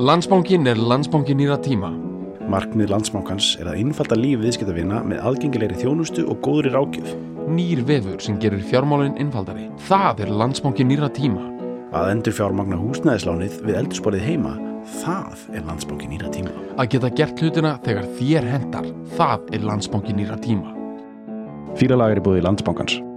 Landsbankin er landsbankin nýra tíma. Markmið landsbankans er að innfalda líf viðskiptavina með aðgengilegri þjónustu og góðri rákjöf. Nýr vefur sem gerir fjármálinn innfaldari. Það er landsbankin nýra tíma. Að endur fjármagna húsnæðislánið við eldursporið heima, það er landsbankin nýra tíma. Að geta gert hlutina þegar þér hendar. Það er landsbankin nýra tíma. Fýralag er í búið landsbankans. Jæja,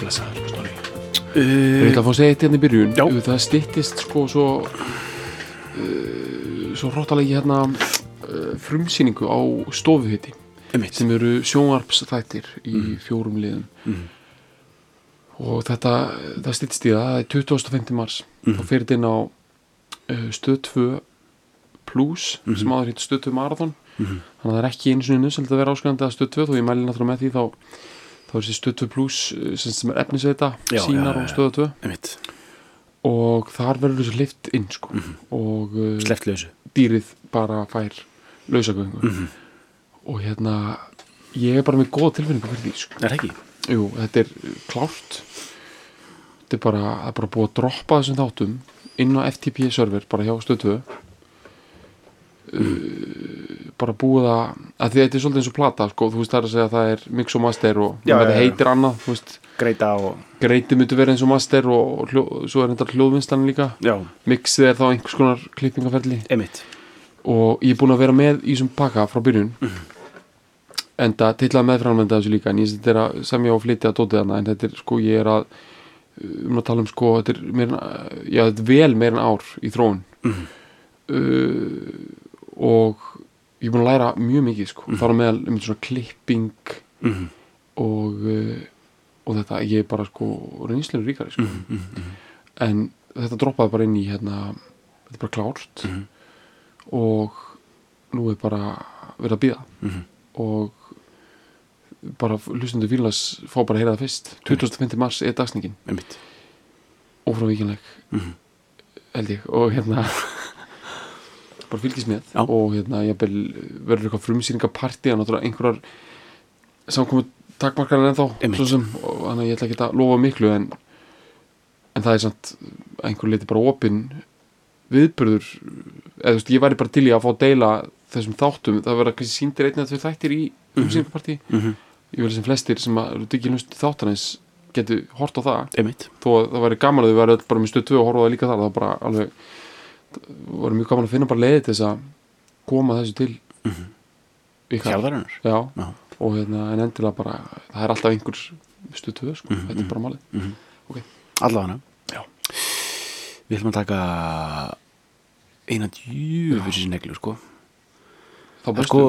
Blessaður. Snorri. Ég Uh, ætla að fá að segja eitt hérna í byrjun. Já. Það styttist sko svo, uh, svo hróttalegi hérna uh, frumsýningu á stofuhiti Einmitt. sem eru sjónvarpsþættir í fjórum liðum. Mhm. Og þetta, það styttist í það, það er 25. mars. Mhm. Þá fyrir þetta á stöð 2 plus sem áður hitt stöð 2 marathon. Mhm. Þannig að það er ekki einu sinni nöðsöld að vera áskrifandi að stöð 2 þó ég mæli náttúrulega með því þá þá er þessi stöð 2 plus uh, sem, er efnisveita, sínar og stöð 2 Einmitt. og þar verður þessu hlift inn sko. og uh, Sleft lausu. dýrið bara fær lausagöngu og hérna ég er bara með góða tilfinningu fyrir því sko. Er? Jú, þetta er uh, klárt þetta er bara, bara búið að droppa þessum þáttum inn á FTP server bara hjá stöðu uh, bara búið að að því þetta er svolítið eins og plata sko, þú veist það er að segja að það er mix og master og Já, þetta já, já. heitir annað þú veist, Greita og... greiti myndi vera eins og master og hljó, svo er þetta hljóðvinslan líka. Já, mixið er þá einhvers konar klippingaferli einmitt. og ég er búin að vera með í þessum pakka frá byrjun. En það tillaði meðframlenda þessu líka en ég þetta er að semja og flytja að dótið hana en þetta er sko ég er að um að tala um sko þetta er, meir, en- já, þetta er vel meir en ár í þróun. Uh, og ég er búin að læra mjög mikið sko. Mm. þar á meðal um svona klipping Mhm. og uh, og þetta. Ég er bara sko reynslega ríkari sko. En þetta droppaði bara inn í hérna þetta er bara klárt. Og nú er bara verið að býða og bara hlustundu fílas fá bara að heyra það fyrst. 25. mars er dagsningin Einmitt. ófrávíkinleg held ég. Og hérna bara fylgist með. Já. og hérna jafnvel verður eitthvað frumsýningapartí að náttúrulega einhverjar samkomu takmarkarinn ennþá sem, og þannig að ég ætla ekki að lofa miklu en, en það er samt að einhver leiti bara opinn viðburður. Eða þú veist, ég væri bara til í að fá að deila þessum þáttum, það verða kannski síndir einn eða tvö þættir í Mhm. ég vil sem flestir sem að eru ekki hlust þáttanins getur hort á það. Einmitt. þó að það væri gaman að þau væri öll bara með stöð 2 og horfa það líka þar það bara alveg var mjög gaman að finna bara leiði til þess að koma þessu til ykkar Hjálðarinnar. já, Já. og hérna en endilega bara það er alltaf einhver stöð 2 sko. þetta er bara málið Allavega. Já. Við ætlum að taka eina djúfisins neglu, sko. þá En bestu sko,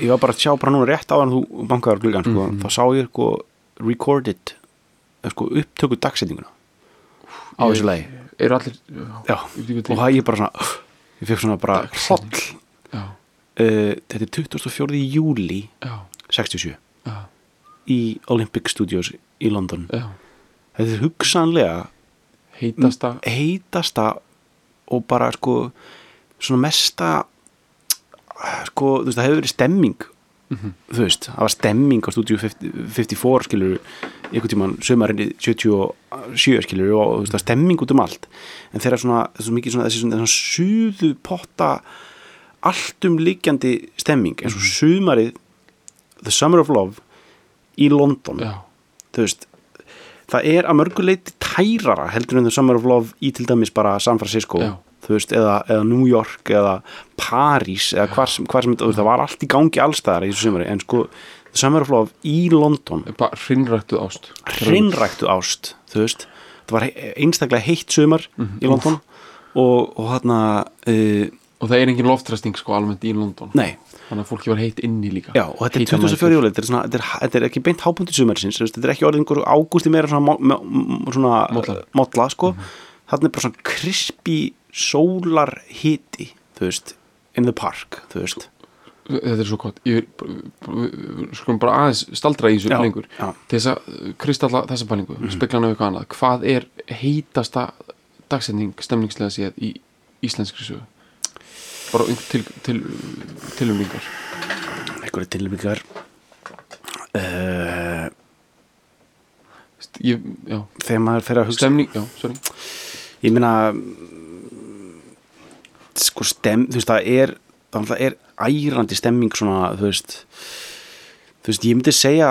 ég var bara að sjá bara núna rétt á hann þú bankaður gluggan, sko. Þá sá ég, sko, recorded, eh, sko, upptöku dagsetninguna á þessu lagi. Eru allir Já. Og það ég bara svona, ég fekk svona bara já, Uh, þetta er 24. júli já, 67 já, í Olympic Studios í London. Þetta er hugsanlega heitasta heitasta og bara sko svona mesta sko, þú veist, það hefur verið stemming þú veist, það var stemming á stúdíu 50 54 skilur einhvern tímann sömarinn 77 skilur og þú veist, það var stemming út um allt. En þeirra svona, þessi mikið svona þessi svona, svona suðu potta alltum liggjandi stemming eins og sumarið The Summer of Love í London já, þú veist það er að mörguleiti tærara heldur en The Summer of Love í til dæmis bara San Francisco. Já. Þú veist, eða, eða New York eða París eða hvar sem, hvar sem það var allt í gangi allstæðar í þessu sumari en sko The Summer of Love í London. Bara hrinnrættuð ást. Hreinræktu ást þú veist, það var einstaklega heitt sumar Mhm. í London og, og hérna uh, og það er engin loftræsting sko almennt í London. Nei, þannig að fólki var heitt inni líka. Já, og þetta er Heita 24 júli, þetta er, svona, þetta, þetta ekki beint hápunkti sumarisins, þetta er ekki orðið einhver ágústi meira svona, svona modla, sko. Þarna er bara svona krispi sólar hiti, þú veist in the park, þú veist. Þetta er svo gott. Ég skulum bara aðeins staldra í þessu Já, lengur. já. til þess að kristalla þessa pælingu mm -hmm. spekla hann eitthvað annað. Hvað er heitasta dagsetning stemningslega séð í íslenskri sögu? Bara einhver til, til, tilumlingar einhverju tilbyggar uh, ég, já, þegar maður fer að hugsa stemning, já, sorry. Ég mm, sko stem, þú veist það er það er ærandi stemming svona, þú veist þú veist, ég myndi segja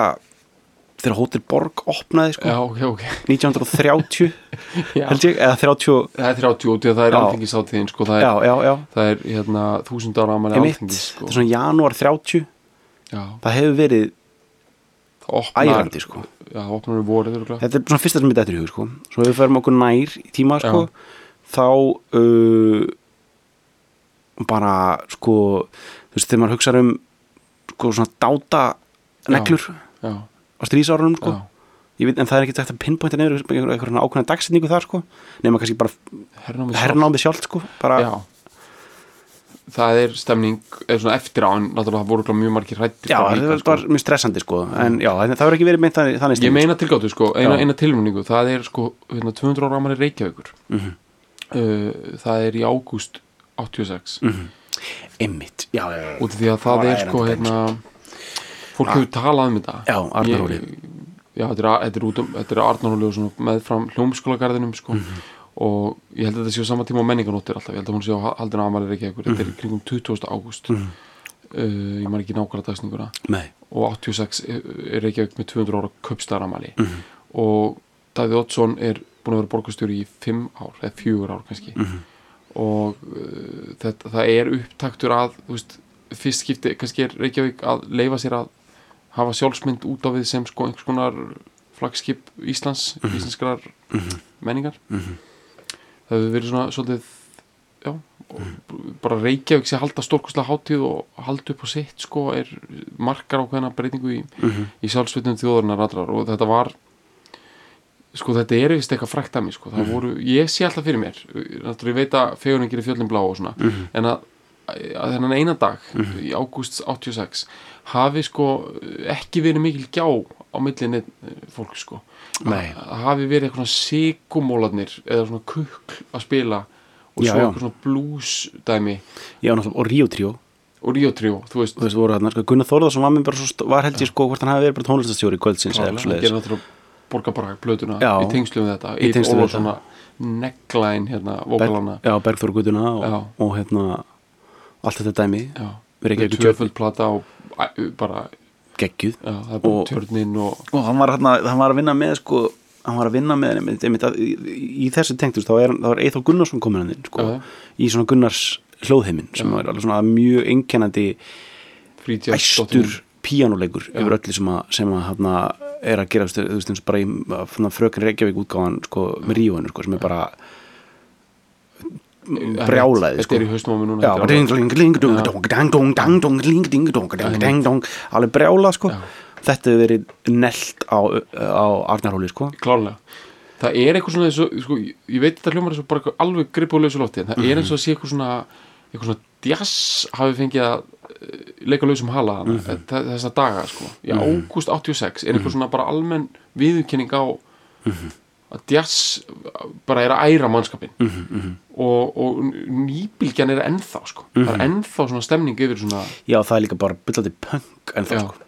þegar Hótel Borg opnaði sko, já, ok, ok. 1930 já. held ég, eða 30 það er 30 út í að það er alþingisáttíðin sko, það er, já, já, það er hérna, þúsund ára emitt alþingis sko. þetta er svona janúar 30 já, það hefur verið það opnar ærandi sko. Við vorið þetta er svona fyrsta sem er þetta í hug sko. Svo við förum okkur nær í tíma sko þá uh, bara sko þú veist þegar maður hugsa um sko svona dáta neglur já, á strísárunum sko. Já, veit, en það er ekki þetta pinpointa nefnir eitthvað ákveðna dagsetningu þar sko. Nema kannski bara hernámið sjálft. sko bara, já. Það er stemning eða eftir á en náttúrulega það voru mjög margir hrættir já, það er bara mjög stressandi sko. En já, það verður ekki verið meint þannig, þannig ég meina tilgáttu sko, eina, Já. eina tilmynningu það er sko hérna, 200 ára amali Reykjavíkur. Mhm. uh, það er í ágúst 86 sko. einmitt, já, já, já, út af því að það er sko hérna fólk hefur talað um þetta Já, Arnarhóli. Þetta er, þetta er, um, þetta er Arnarhóli og meðfram hljómskólagarðinum sko Mhm. og ég held að þetta séu sama tíma og menninganóttir alltaf, ég held að hún séu haldin að amali Reykjavíkur þetta Mhm. er í kringum 20. ágúst uh, ég man ekki nákvæmlega dagsninguna nei og 86 er Reykjavík með 200 ára köpstaramali Mhm. og Davíð Oddsson er búin að vera borgarstjóri í 5 ár, eða 4 ár kannski Mhm. Og uh, þetta, það er upptaktur að veist, fyrst skipti kannski er Reykjavík að leifa sér að hafa sjálfsmynd út á við sem sko einhvers konar flagskip Íslands, íslenskrar menningar. Það hefur verið svona svolítið já, og bara Reykjavík sé halda stórkostlega hátíð og halda upp á sitt sko er markar ákveðna breytingu í, í sjálfsveitum þjóðarinnar allrar. Og þetta var sko þetta er vist eitthvað frækt að mér sko. Það voru, ég sé alltaf fyrir mér náttúrulega ég veit að fegurinn gerir fjöllin blá og svona en að, að þennan eina dag í ágúst 86 hafi sko ekki verið mikil gjá á millinni fólk sko. Að hafi verið eitthvað sigumólarnir eða svona kukl að spila og Já, svo eitthvað svona blues dæmi já, náttúrulega, og Ríó Tríó og Ríó Tríó, þú veist. Þú veist, sko, Gunnar Þórðarsson var, var held ég sko hvort hann hafi verið bara tónlistastjóri kvöldsins eða eitthvað borgarbrak blötuna Já. í tengslum við þetta Í tengslum við þetta. neckline hérna, vokalana Berg, já, Bergþór Gutuna Já. og, og hérna allt þetta dæmi já, með ekki tvöföld plata og bara, geggjuð já, Og- og og hann var, hérna, hann var að vinna með sko, hann var að vinna með einmitt, einmitt, að, í, í þessu tengtust þá er, þá er Eithor Gunnarsson komin hann inn sko, Já. í svona Gunnars hljóðheiminn sem er alveg svona mjög einkennandi frítjast æstur píjánuleikur yfir öllu sem að, sem að hana, er að gera þú veist bara í svona, fröken Reykjavík útgáðan sko, með ríóinu sko, sem er bara brjálaði þetta sko. er í haustum á mig núna Já, þetta er ding, alveg- ding, ding, dong, dong, dang, dong, dang, dong, ding, ding, dong, dang, dang, dong, alveg brjála sko. Þetta hefur verið nelt á, á Arnarhóli sko. klárlega. Það er eitthvað svona sko, ég veit þetta hljómar alveg grip og lausu lofti en það er eins og að sé eitthvað svona eitthvað svona djass hafi fengið að eh, leika lausum hala mm -hmm. þessa daga sko. Í ágúst 86 er eitthvað svona bara almenn viðurkenning á að djass bara er að æra mannskapin og, og nýbylgjan er ennþá sko. Það er ennþá svona stemning yfir svona já, það er líka bara byllandi punk en það Já. sko.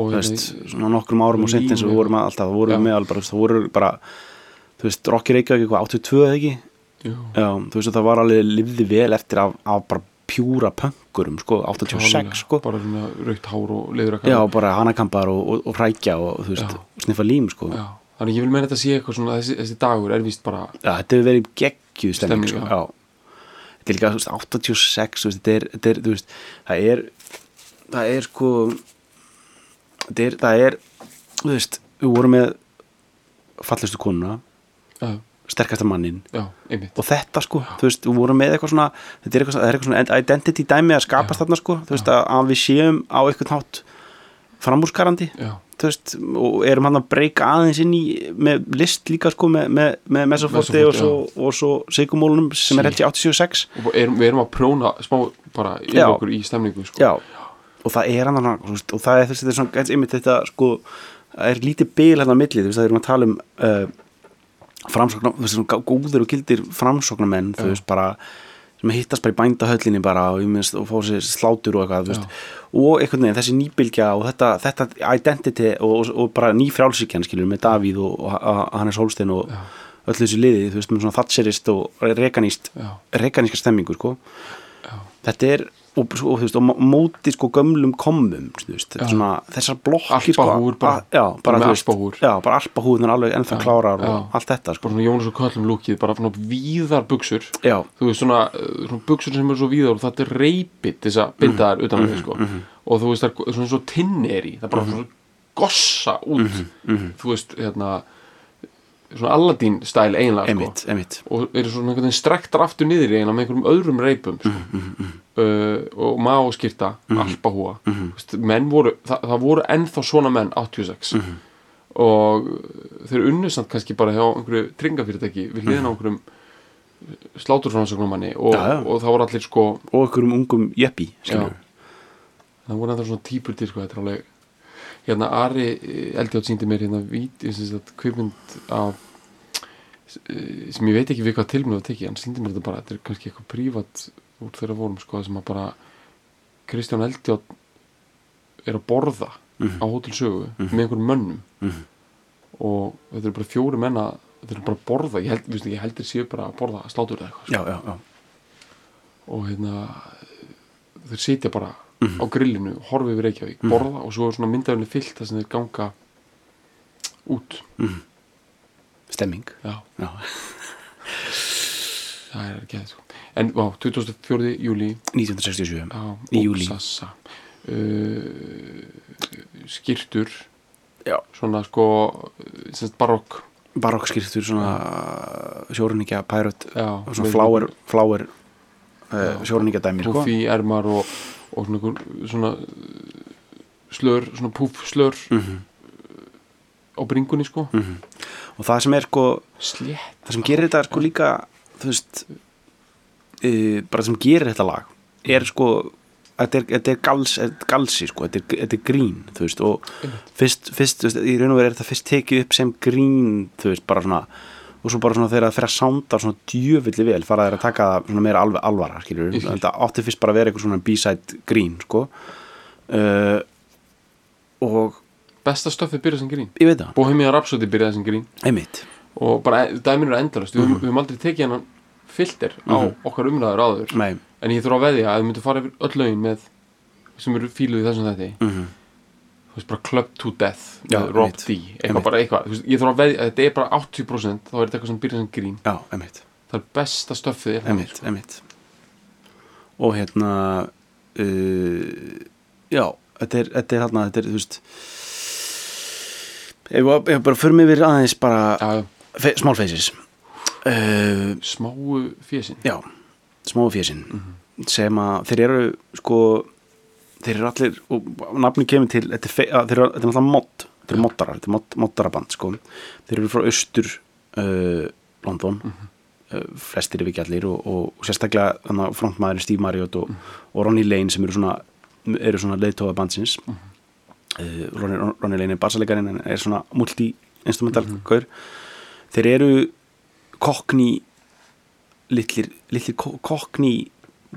og veist, svona nokkrum árum og sent eins og við vorum að alltaf, það voru Já. með alveg bara, það voru bara þú veist, Rocky Reykjavík eitthvað 82 eða ekki? Jú, já, þú veist, það var alveg lifði vel eftir af, af bara pjúra punkurum sko, 86 sko. Bara svona raukt hár og leður já, bara hanakampar og, og, og hrækja og þú veist, Já. sniffa lím sko. Já, þannig ég vil meina þetta sé eitthvað svona þessi, þessi dagur er víst bara Já, þetta hefur verið geggjuð Stemning, sko. já. Þetta er líka, þú veist, 86 þú veist, þetta er, þetta er, þú veist, það er það er sko þetta er, það er þú veist, við vorum með fallestu konuna, já, sterkasta mannin. Já, og þetta sko, þú veist, við vorum með eitthvað svona þetta er eitthvað, það er eitthvað svona identity dæmi að skapast þarna sko, þú veist, að, að við séum á eitthvað nátt framúrskarandi. Já, þú veist, og erum hann að breyka aðeins inn í með list líka sko með, með, með Messoforti, og svo, og svo Sigumólunum sem er held í 86 og erum, við erum að próna smá bara yfir Já. okkur í stemningu sko. Já, og það er hann veist, og það er þessi, þetta er svona, einmitt þetta sko, það er lítið bil hérna á milli þú veist, það erum að tala um uh, framsóknar, þú veist, svona góðir og gildir framsóknarmenn, þú veist, bara sem hittast bara í bændahöllinni bara og, minnst, og fá sér slátur og eitthvað, veist. Og einhvern veginn, þessi nýbylgja og þetta, þetta identity og, og, bara ný frjálsíkjan, skilur, með Davíð og, og, Hannes Holstein og Já. öll þessu liði, þú veist, með svona thatcherist og reganíska stemmingu, sko. Þetta er og, og, veist, og mó- móti sko gömlum kommum þú veist, er svona, þessar blokkir sko, Alpahúfur bara. já, bara, alpahúfur. já, bara alpahúðunar alveg ennþá klárar og allt þetta sko. bara Jónas og Köllum lúkið bara svona víðar buksur já, þú veist svona, uh, svona buksur sem eru svo víðar og þetta er reypið til þess að binda þær utan að þig sko. og þú veist það er svona svo tinn er í það er bara svona gossa út þú veist hérna svona Aladdin stæl eiginlega sko. og eru svona einhvern veginn strektar aftur niður eiginlega með einhverjum öðrum reipum sko. Uh, og máskýrta alpahúa Vist, menn voru, það, það voru ennþá svona menn 86 og þeir unnu samt kannski bara hjá einhverju tryggingafyrirtæki við hliðin á einhverjum sláturfrannsóknumanni og, Já, já. og það voru allir sko og einhverjum ungum jeppi það voru ennþá svona típur til sko, þetta er alveg hérna Ari Eldjátt síndi mér hérna vít, kvipmynd af eh, sem ég veit ekki við hvað tilmjöð að teki, hann síndi mér þetta bara þetta er kannski eitthvað prívat úr þeirra vorum sko, sem að bara Kristján Eldjátt er að borða á hótelsögu með einhverjum mönnum. Mhm. og þetta eru bara fjóri menna þetta eru bara að borða, ég, held, viðst, ég heldur séu bara að borða slátur eða eitthvað sko. já, já, já, og hérna þeir sitja bara á grillinu horfa yfir Reykjavík, borða og svo er svona myndaðurinn fyllt þar sem þeir ganga út. Stemming. Já, já, það er ekki það sko. En vá, 24. júli 1967 á Í. Sassa uh, skýrtur já, svona sko semst barokk. Barokkskýrtur svona sjórningja, pærut já, og svona flower, flower uh, sjórningja dæmi sko. puffi ermar og, og svona, svona slör, svona puff slör Mhm. á bringunni sko. Og það sem er sko slétt. það sem gerir þetta sko líka þú veist uh, bara sem gerir þetta lag er sko þetta er, þetta er gals, er galsi sko þetta er, þetta er grín þú veist og fyrst, fyrst þú veist, í raun og verið er þetta fyrst tekið upp sem grín þú veist bara svona og svo bara svona þegar það fer að sánda svona djöfulli vel fara þeir að taka svona meira alveg alvara skilur Ég skil. þetta átti fyrst bara að vera eitthvað svona b-side grín sko. Uh, og besta stöfið byrjað sem grín. Ég veit það, Bohemian Rhapsody byrjaði sem grín. Einmitt. Og bara dæmin eru endalast við, við höfum aldrei tekið hennan filter á okkar umræður áður. Nei. en ég þurfa að veðja að við myndum fara yfir öll lögin með sem eru fíluð í þessum þetta mm þú veist bara Club to Death Já, Rob einmitt. D. Eitthvað bara eitthvað. Veist, ég þurfa að veðja að þetta er bara 80% þá er þetta eitthvað sem byrjað sem grín já, það er besta stöfið er það, Emitt, emitt og hérna uh, já, þetta er, þetta er hérna, þetta er, þú veist ef við bara förum yfir aðeins bara Já, uh, smáu fjesin já, smáu fjesinn sem að þeir eru sko þeir eru allir, og nafni kemur til þetta er, þeir eru, er alltaf mod þetta eru moddarar, þetta er mod, moddaraband sko. Þeir eru frá austur uh, London. Uh, flestir ef ekki allir og, og, og sérstaklega frontmaðurinn Steve Marriott og, og Ronnie Lane sem eru svona eru svona leiðtóða bandsins. Uh, Ronnie, Ronnie Lane er bassalegarinn en er svona multi-instrumental gaur. Þeir eru kokni litlir, litlir kokni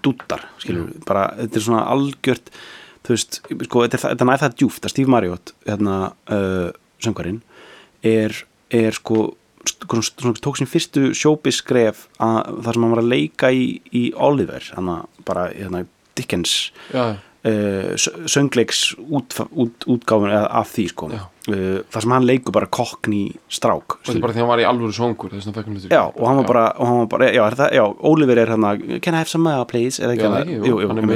dúttar, skilur við, bara þetta er svona algjört þú veist, sko, þetta er, er næð það djúft að Steve Marriott, hérna uh, söngarinn, er er sko, sko svona, tók sín fyrstu sjóbiskref að það sem hann var að leika í, í Oliver, hann bara, hérna, Dickens. Já, söngleiks út, út, útgáfun eða af því sko. Já. uh, þar sem hann leikur bara kokni strák og þetta er bara því hann var í alvöru songur að Já, og hann var bara, hann var bara já, er það, já, Oliver er hérna Can I have some more please? Já, ekki hann? ekki, jú, hann er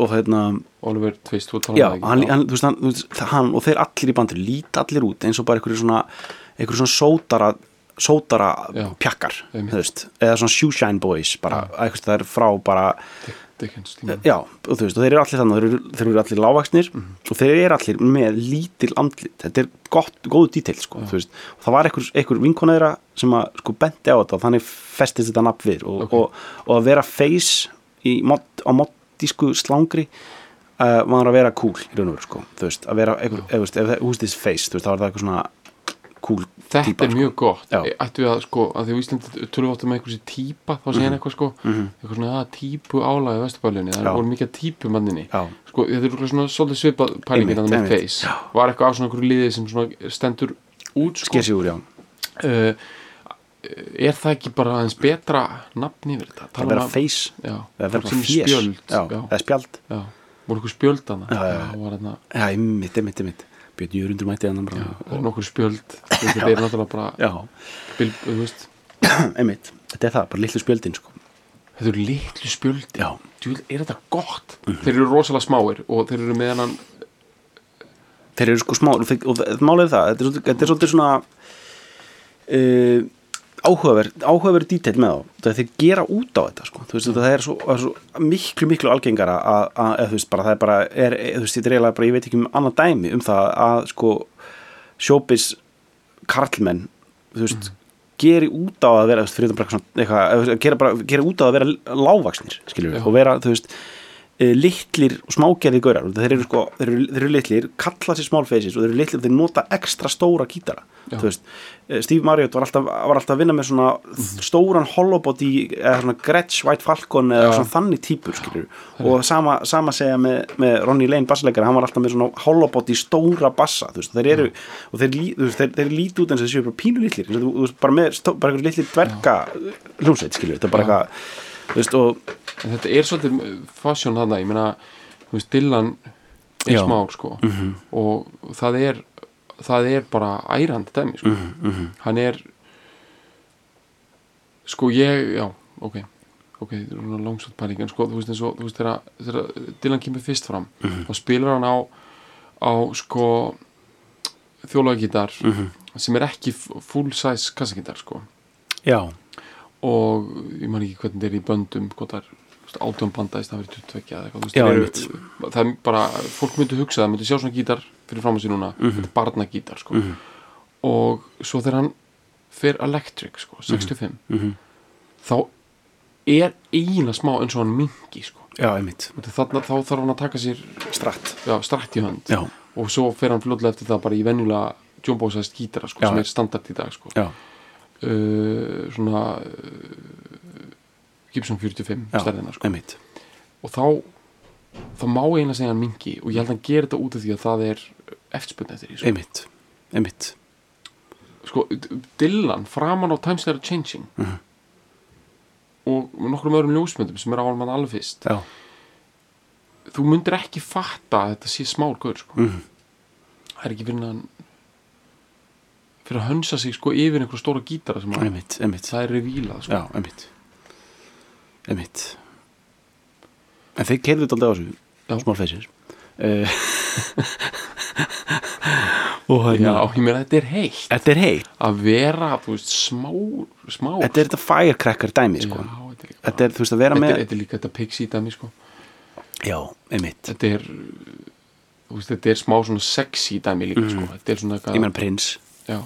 og hérna Oliver Twist, talaði hann, hann, hann, hann og þeir allir í bandur líta allir út eins og bara einhverju svona einhverju svona sótara sótara pjakkar eða svona shoeshine boys bara, eitthvað það er frá bara Dickens tíma. Já, og þú veist, og þeir eru allir þannig þeir eru, þeir eru allir lágvaksnir Mhm. og þeir eru allir með lítil andlit. Þetta er gott, góðu dítill sko, þú veist. Og það var einhver, einhver vinkonaðira sem að sko benti á þetta og þannig festist þetta nafn við og, Ok. og, og að vera face í mod, á moddísku slangri uh, var að vera cool í raun og veru sko, þú veist, að vera einhver, ef, þú veist, ef það who's this face, þú veist, þá er það eitthvað svona cool Þetta típa, er mjög gott. Já. Ættu við að sko að því á Íslandi við átt um einhversi típa þá segja hann eitthvað sko eitthvað svona að típu álæði vesturbælinni það er voru mikið típu manninni. Sko þetta er örugglega svona svolítið svipað pælingin þannig með face. Var eitthvað á svona einhverju liði sem svona stendur út sko? Úr, uh, er það ekki bara aðeins betra nafn yfir þetta? Að Tala vera um eða vera sem fjés já, eða spjald. Voru eitthvað spjöld hana Já, Björn Jörundur mætti hann bara. Er nokkur spjöld. Þetta er náttúrulega bara bil, þú veist, einmitt. Þetta er það, bara litlu spjöldin sko. Þetta eru litlu spjöldi Já. Djúl, er þetta gott? Þeir eru rosalega smáir og þeir eru með hann Þeir eru sko smá og og það- málið er það þetta er svolítið svona uh, áhugaverð áhugaverð dítill með þá. Það þeir gera út á þetta sko. veist, það er svo, það er svo miklu miklu algengara að, að, að þú veist, bara það er bara er, þú veist, þetta er eiginlega bara, ég veit ekki um annað dæmi um það að sko sjópis karlmenn þú veist, geri út á að vera þú veist, fyrir þetta bara eitthvað, gera, bara, gera út á að vera lágvaksnir skilur við, og vera, þú veist litlir og smágerði gaurar. Þeir eru sko, þeir eru, þeir eru litlir, kalla sér small faces og þeir eru litlir, þeir nota ekstra stóra gítara, eh, Steve Marriott var alltaf, var alltaf að vinna með svona stóran holobot í eða svona Gretsch White Falcon eða Já. svona þannig típur skilur og sama, sama segja með, með Ronny Lane bassleikar, hann var alltaf með svona holobot í stóra bassa, veist, þeir eru og þeir, líti út eins og bara pínu litlir, bara með stó, bara litlir dverga hljómsveit, skilur, þetta er bara eitthvað veist, og þetta er svolítið fasjón þarna, ég meina Dylan er Já. smár sko. Og það er það er bara ærandi dæmi sko. hann er sko ég, já, ok. Ok, langsvægt pæling en sko, þú veist eins og, þú veist þegar, Dylan kemur fyrst fram, þá spilar hann á á sko þjólaugítar sem er ekki full size kassagítar sko. Já, og ég man ekki hvernig þetta er í böndum hvort það er átjón banda í stað fyrir 22 eða eitthvað, Já, eru- það er bara, fólk myndi hugsa það myndi sjá svona gítar fyrir fram að sér núna. Mhm. þetta er barnagítar sko. Og svo þegar hann fer electric sko, Mhm. 65 þá er eina smá eins og hann mingi sko. Já, einmitt. Þannig þá þarf hann að taka sér stratt, já, strætt í hönd. Já, og svo fer hann fljóðlega eftir það bara í venjulega jumbo-sæst gítara sko, sem er standard í dag sko. Uh, svona uh, Gibson 45 já, stærðina sko. og þá þá má eiginlega segja hann mingi og ég held að hann gerir þetta út af því að það er eftirspunni eftir því sko. einmitt, einmitt sko, Dylan framan á Times They Are Changing Mhm. og nokkrum öðrum ljósmyndum sem er á hann alveg fyrst já, þú myndir ekki fatta að þetta sé smár gaur sko. Mhm. það er ekki fyrir hann fyrir að hönsa sig sko yfir einhver stóra gítara sem að einmitt, einmitt það er revílað sko. já, einmitt einmitt en þeir kerðu þetta aldrei á þessu Já. small faces uh, og já, hérna ég meina þetta er heitt þetta er heitt að vera, þú veist, smá smá þetta er þetta firecracker dæmi sko. já, þetta er, þetta er, þú veist, að vera þetta með er, þetta er líka þetta pixie dæmi sko. já, einmitt þetta er veist, þetta er smá svona sexy dæmi líka sko. þetta er svona Mhm. ég meina prins, já,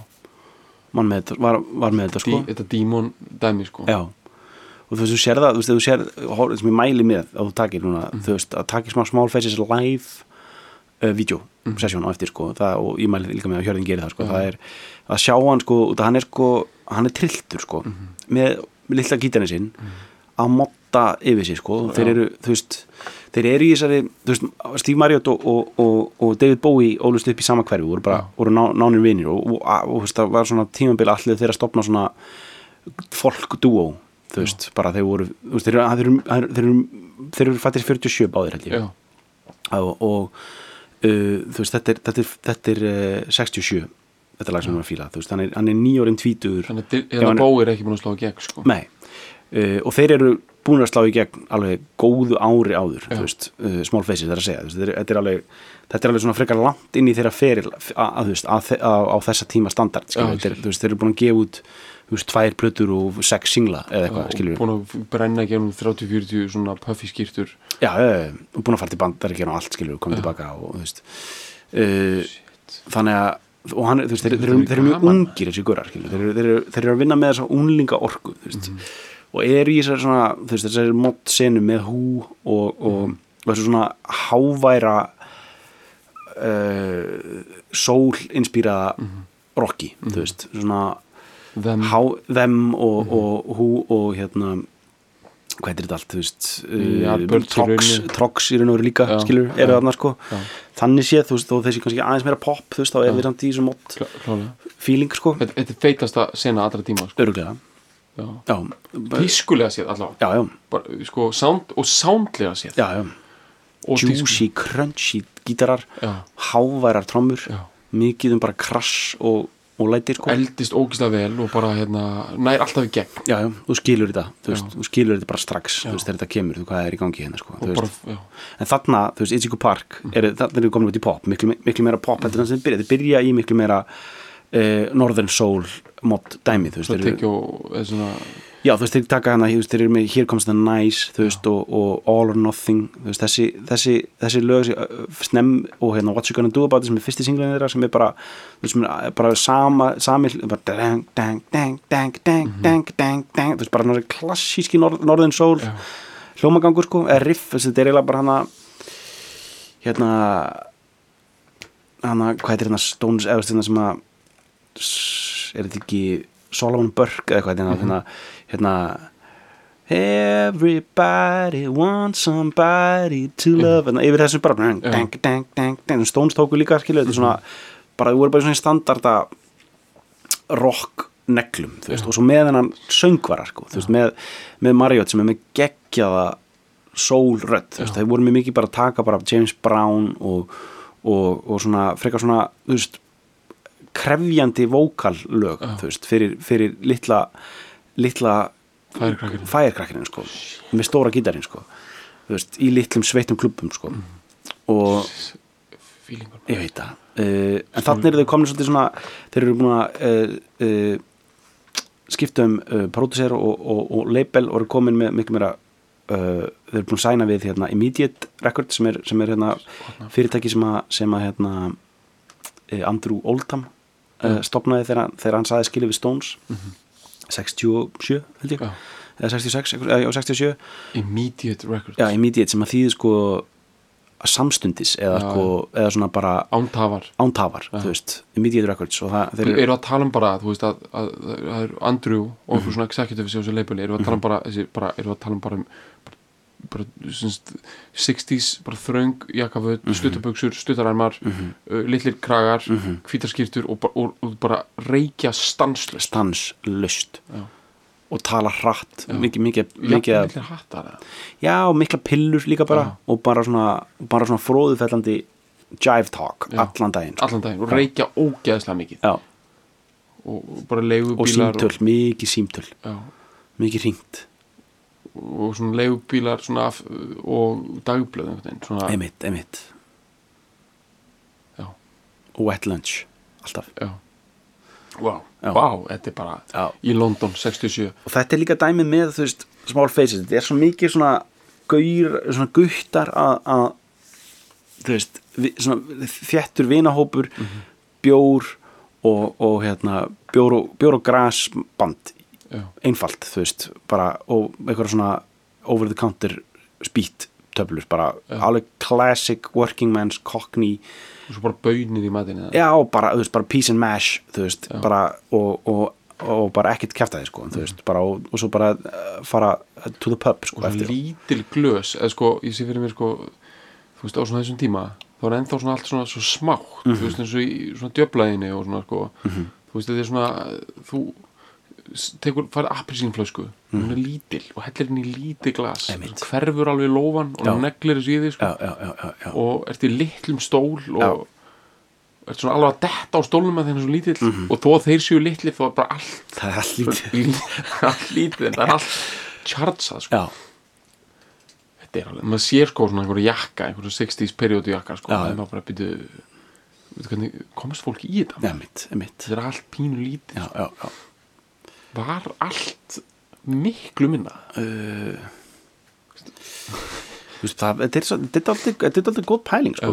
mann með þetta var, var með þetta sko dí, þetta demon dæmi sko. já og þú veist, þú sér það, þú veist, þú sér hor- sem ég mæli með að þú takir núna Mhm. þú veist, að takir smá small faces live uh, video Mhm. session á eftir sko, það, og ég mæli líka með að hjörðin gerir það sko, það er að sjá hann sko, út að hann er sko hann er trilltur sko, Mhm. með, með lilla gítarni sinn að motta yfir sig sko, þeir eru þú veist, þeir eru í þessari þú veist, Steve Marriott og, og, og, og David Bowie ólust upp í sama hverfi, voru bara, voru ná, nánir vinir og, það var svona tímabil allir þeirra stopna svona folk duo þú veist, bara þeir voru þú veist, þeir, eru- þeir, þeir, þeir, eru- þeir fættir 47 báðir held ég. Já, og, uh, þú veist, þetta er, þetta er, þetta er uh, 67 þetta lag sem hann var að fíla, þú veist, hann er, nýjórinn tvítugur. Þannig að bói er ekki búin að slá gegn sko. Nei, uh, og þeir eru búin að slá í gegn alveg góðu ári áður þú veist, uh, small faces það er að segja. Veist, þetta, er alveg, þetta er alveg svona frekar langt inn í þeirra feril á þessa tíma standard ég þeir, þeir eru búin að gefa út veist, tvær plötur og sex singla eða eitthvað, skilur og búin að brenna gegnum 30-40 svona puffy skýrtur. Já, og búin að fara til bandaríkjana og allt, skilur, komið tilbaka og uh, þannig að og hann, þeir, þeir, þeir eru mjög ungir þessi gurar, skilur, þeir, eru- þeir, eru- þeir eru að vinna með þessa unglinga orku, þú veist og er í þessar svona, þú veist, þessari mótt senu með hú og, og, og þessu svona háværa uh, sól inspíraða rocki, þú veist, svona Them, há, them og, og hú og hérna hvað er þetta allt, þú veist Ja, uh, trox, í raun og veru líka, Já, skilur, eru já, þarna sko. já. þannig séð, þú veist, þó þessi kannski aðeins meira pop, þú veist, þá er við samt í þessum mótt feeling, sko, þetta, er feitasta sena allra tíma sko. öruglega tískulega séð allavega. Sko, sound, og soundlega séð. Juicy, crunchy gítarar háværar trommur mikið um bara krass og, og lætir, sko. Eldist ógislega vel og bara hérna, nær alltaf í gegn. Já, já, þú skilur þetta, þú veist, þú skilur þetta bara strax, veist, þegar þetta kemur, þú hvað er í gangi hérna, sko, bara, en þarna, þú veist, Ichigo Park er, þarna er við komin út í pop, miklu, miklu meira pop þetta byrja, þið byrja í miklu meira uh, Northern Soul mod dæmi, þú veist, já, þú veist, þeir taka hana þeir eru með Here Comes the Nice, þú veist og, og All or Nothing, þú veist, þessi þessi, þessi lög, uh, snem og hérna What You Gonna Do About It, sem er fyrsti singlunni þeirra sem er bara, þú veist, sem er bara sama, sami, bara dang, dang, dang, dang, dang, dang, dang, dang þú veist, bara náttúrulega klassíski Soul Já. hljómagangur, sko, eða riff þessi, þetta er eiginlega bara hana hérna hana, hvað heitir hérna Stones, eða hérna sem að er þetta ekki Solomon Burke eða eitthvað hérna, hérna, hérna Everybody wants somebody to love en yfir þessu bara dang, dang, dang, dang, Stones tóku líka þetta er svona bara, þú voru bara í svona standarda rock neglum, þú veist, og svo með hennan söngvara, sko, veist, með, með Marriott sem er með geggjaða veist, þeir voru með mikið bara að taka bara James Brown og, og, og svona, frekar svona, þú veist krefjandi vókallög, fyrir, fyrir litla litla fæirkrakkerinn, sko með stóra gítarinn, sko veist, í litlum sveittum klubbum, sko. Og fílingur ég veit það. Uh, en þannig eru þau komin svolítið svona þeir eru búin að uh, uh, skipta um pródusser og, og, og label og eru komin með miklu meira þeir eru búin að sæna við hérna, Immediate Record sem er, sem er hérna, fyrirtæki sem að, sem að hérna, Andrew Oldham uh, stopnaði þegar, þegar hann saði skilið við Stones. 67 held ég. Já. eða 66, eða já, 67 immediate records. Já, Immediate sem að þýði sko samstundis eða Já, sko eða svona bara ántafar ántafar, þú veist, Immediate Records það, eru, erum að tala um bara, þú veist að, að, að, að er Andrew og einhver svona executive sem þessu leipuli, erum við að tala um bara, þessi, bara við að tala um bara um bara, syns, 60s, bara þröng jakkaföt, mm stuttabuxur, stuttararmar uh, litlir kragar, mm hvítarskýrtur og, og, og bara reykja stanslust stanslust Já. og tala hratt. Mikið, mikið, litlir hattar já, og mikla pillur líka bara. Já. og bara svona, bara svona fróðufellandi jive talk Já. allan daginn sko. allan daginn. Og reykja ógeðslega mikið. Og bara leigu og bílar símtöl, mikið símtöl. Mikið hringt, og svona leigubílar svona af, og dagblöð svona, emitt, emitt já, og wet lunch, alltaf. Já. Wow, Já. wow, þetta er bara Já. í London 67 og þetta er líka dæmið með þú veist, small faces, þetta er svo mikið svona gaur, svona guttar að, þú veist svona þjættur vinahópur bjór og, og hérna bjór og, bjór og grasband. já, einfalt, þú veist, bara og eitthvað svona over the counter spýtt töflur, bara alveg classic working man's cockney. Og svo bara bönir í matinu já, bara, þú veist, bara peace and mash veist, bara og, og, og bara ekkert kæftaði, sko, þú veist bara, og, og svo bara uh, fara to the pub, sko, og lítil glös eða sko, ég sé fyrir mér sko þú veist, á svona þessum tíma þá er ennþá svona allt svona svo smátt þú veist, eins og í svona djöflaðinni og svona sko, þú veist, þetta er svona þú tekur, farið appelsínflösku hún er lítil og hellir henni í lítið glas. Hverfur alveg í lófan og Já. neglir þessu í því sko, já, já, já, já, já. og ert í litlum stól og ert svona alveg að detta á stólnum að þeim er svo lítill. Og þó að þeir séu litli þá er bara allt það er allt lítið. En það er allt chartsað sko. já, þetta er alveg, maður sér sko svona einhverju jakka, einhverju 60s periodu jakka sko, Já, það já. er maður bara veitu hvernig, komast fólk í þetta? Já, þetta er allt pínu lítið já, já, já var allt miklu minna. Þetta er, aldrei góð pæling sko.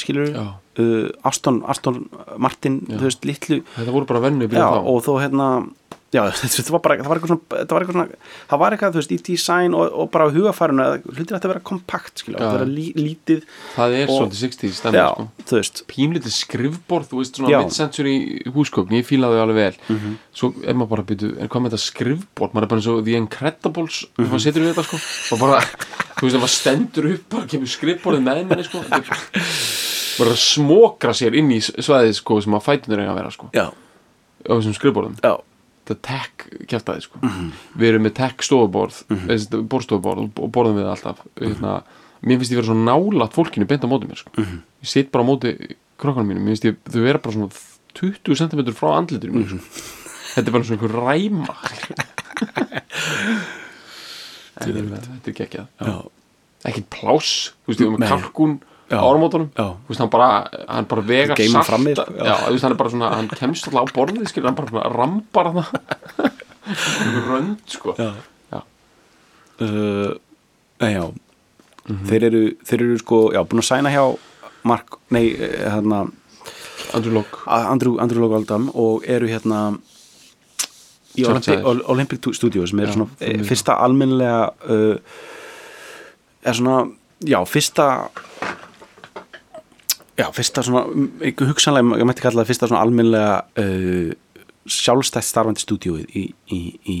Skilur Já. uh, Aston, Aston Martin litlu þetta voru bara vennu og þó hérna já, þetta var bara, það var eitthvað svona það var eitthvað, svona, það var eitthvað þú veist, í design og, og bara á hugafærinu að hlutir ætti að vera kompakt, skilur, Já. það vera lí, lítið það er svolítið 60s stemmi já, sko. þú veist pínlítið skrifborð, þú veist svona. Mhm. mid-century húsgögn, ég fílaði alveg vel svo er maður bara að byrja, en hvað með þetta skrifborð maður er bara eins og The Incredibles mm Mhm. maður setur við þetta sko og bara, þú veist, það stendur upp bara kemur skrifborðið með manni sko er bara smokra sér inn í svæðið sko sem að fætunur eiga að vera sko já, á þessum skrifborðum já, þetta tech kjæftæði sko Mhm. við erum með tech stofuborð mm -hmm. borðstofuborð og- borðum við alltaf hérna, mér finnst ég vera svo nálat fólkinu beint á móti mér sko Mhm. ég sit bara á móti krokkanum mínum, mér finnst ég þau vera bara svona 20 cm frá andlitur mínu Mhm. sko. þetta er bara svona einhver ræma En þetta er geggjað ekki pláss, þú veist, ég var með Nei. Kalkún Já. á áramótunum Já. þú veist, hann bara, hann bara vegar frammi, sko, já. já, veist, hann bara svona, hann kemst alltaf á borðið skilur, hann bara rambar hann rönd, sko já. Já. Uh, já. þeir eru þeir eru sko, já, búin að sæna hjá Mark, nei, eh, hérna Andrew Locke Andrew, Andrew Logaldam og eru hérna í Olympic. Olympic Studios sem er svona e, fyrsta almennlega uh, er svona já, fyrsta já, fyrsta svona hugsanlega, ég mætti kalla það fyrsta svona almennlega uh, sjálfstætt starfandi stúdíóið í, í, í,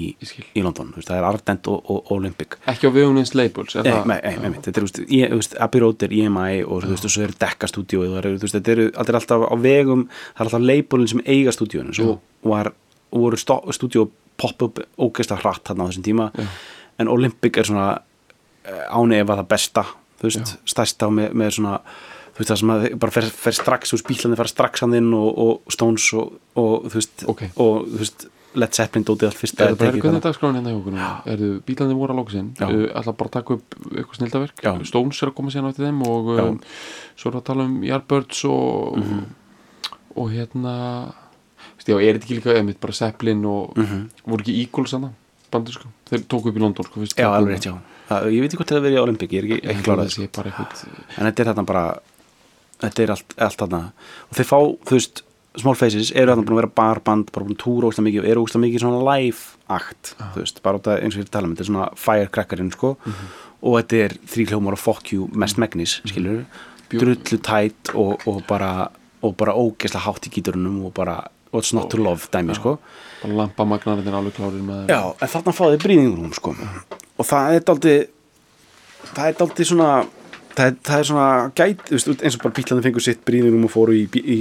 í London, veist, það er Ardent og, og Olympic. Ekki á vegumins labels er Nei, nei, nei, þetta er, veist, Abbey Road er EMI og þú veist, og svo er Dekka stúdíóið eru, þetta eru alltaf á vegum, það er alltaf labelin sem eiga stúdíóinu, svo var voru stúdíó pop-up ógeðslega hratt þarna á þessum tíma. Já. en Olympic er svona áni ef að það besta, þú veist, stærsta með, með svona þú veist það sem að bara fer, fer strax úr spílandi fara strax hann inn og, og Stones og, og þú veist, Ok. og þú veist Led Zeppelin dótið allt fyrst Er það bara hvernig þarna. dagskráin hérna hjá okkur núna? Erðu bílandi voru að lóka sinn uh, ætla bara taka upp eitthvað snildaverk Já. Stones er að koma síðan á eftir þeim og um, svo er að tala um Yardbirds og Mhm. og hérna veist, já, er þetta ekki líka einmitt bara Zeppelin og Mhm. voru ekki Eagles hana bandur sko, þeir tóku upp í London sko, fyrst Já, alveg rétt, já það, Ég veit ekki hvort það verið í Olympic, ég er ekki, ekki klárað það eitthvað en þetta er þarna bara þetta er allt, allt þarna. Og þeir fá, þú veist, Small Faces eru þarna búin að vera barband, bara búin að túra óslega mikið og eru óslega mikið svona live act þú veist, bara út af eins og ég er að tala um þetta er svona firecrackerinn, sko. Og þetta er þrý hljómar og fuck you mest megnis, skilur drullu tætt og, og bara og bara ógeðslega hátt í gíturunum og bara what's not to love dæmi, sko. Bara lampamagnarinn er alveg klárir með Já, en þarna fáið brýðingunum sko. og það er daldi það er daldi svona það það er svona gæt veist, eins og bara bílandi fengur sitt brýðingum og fóru í, í,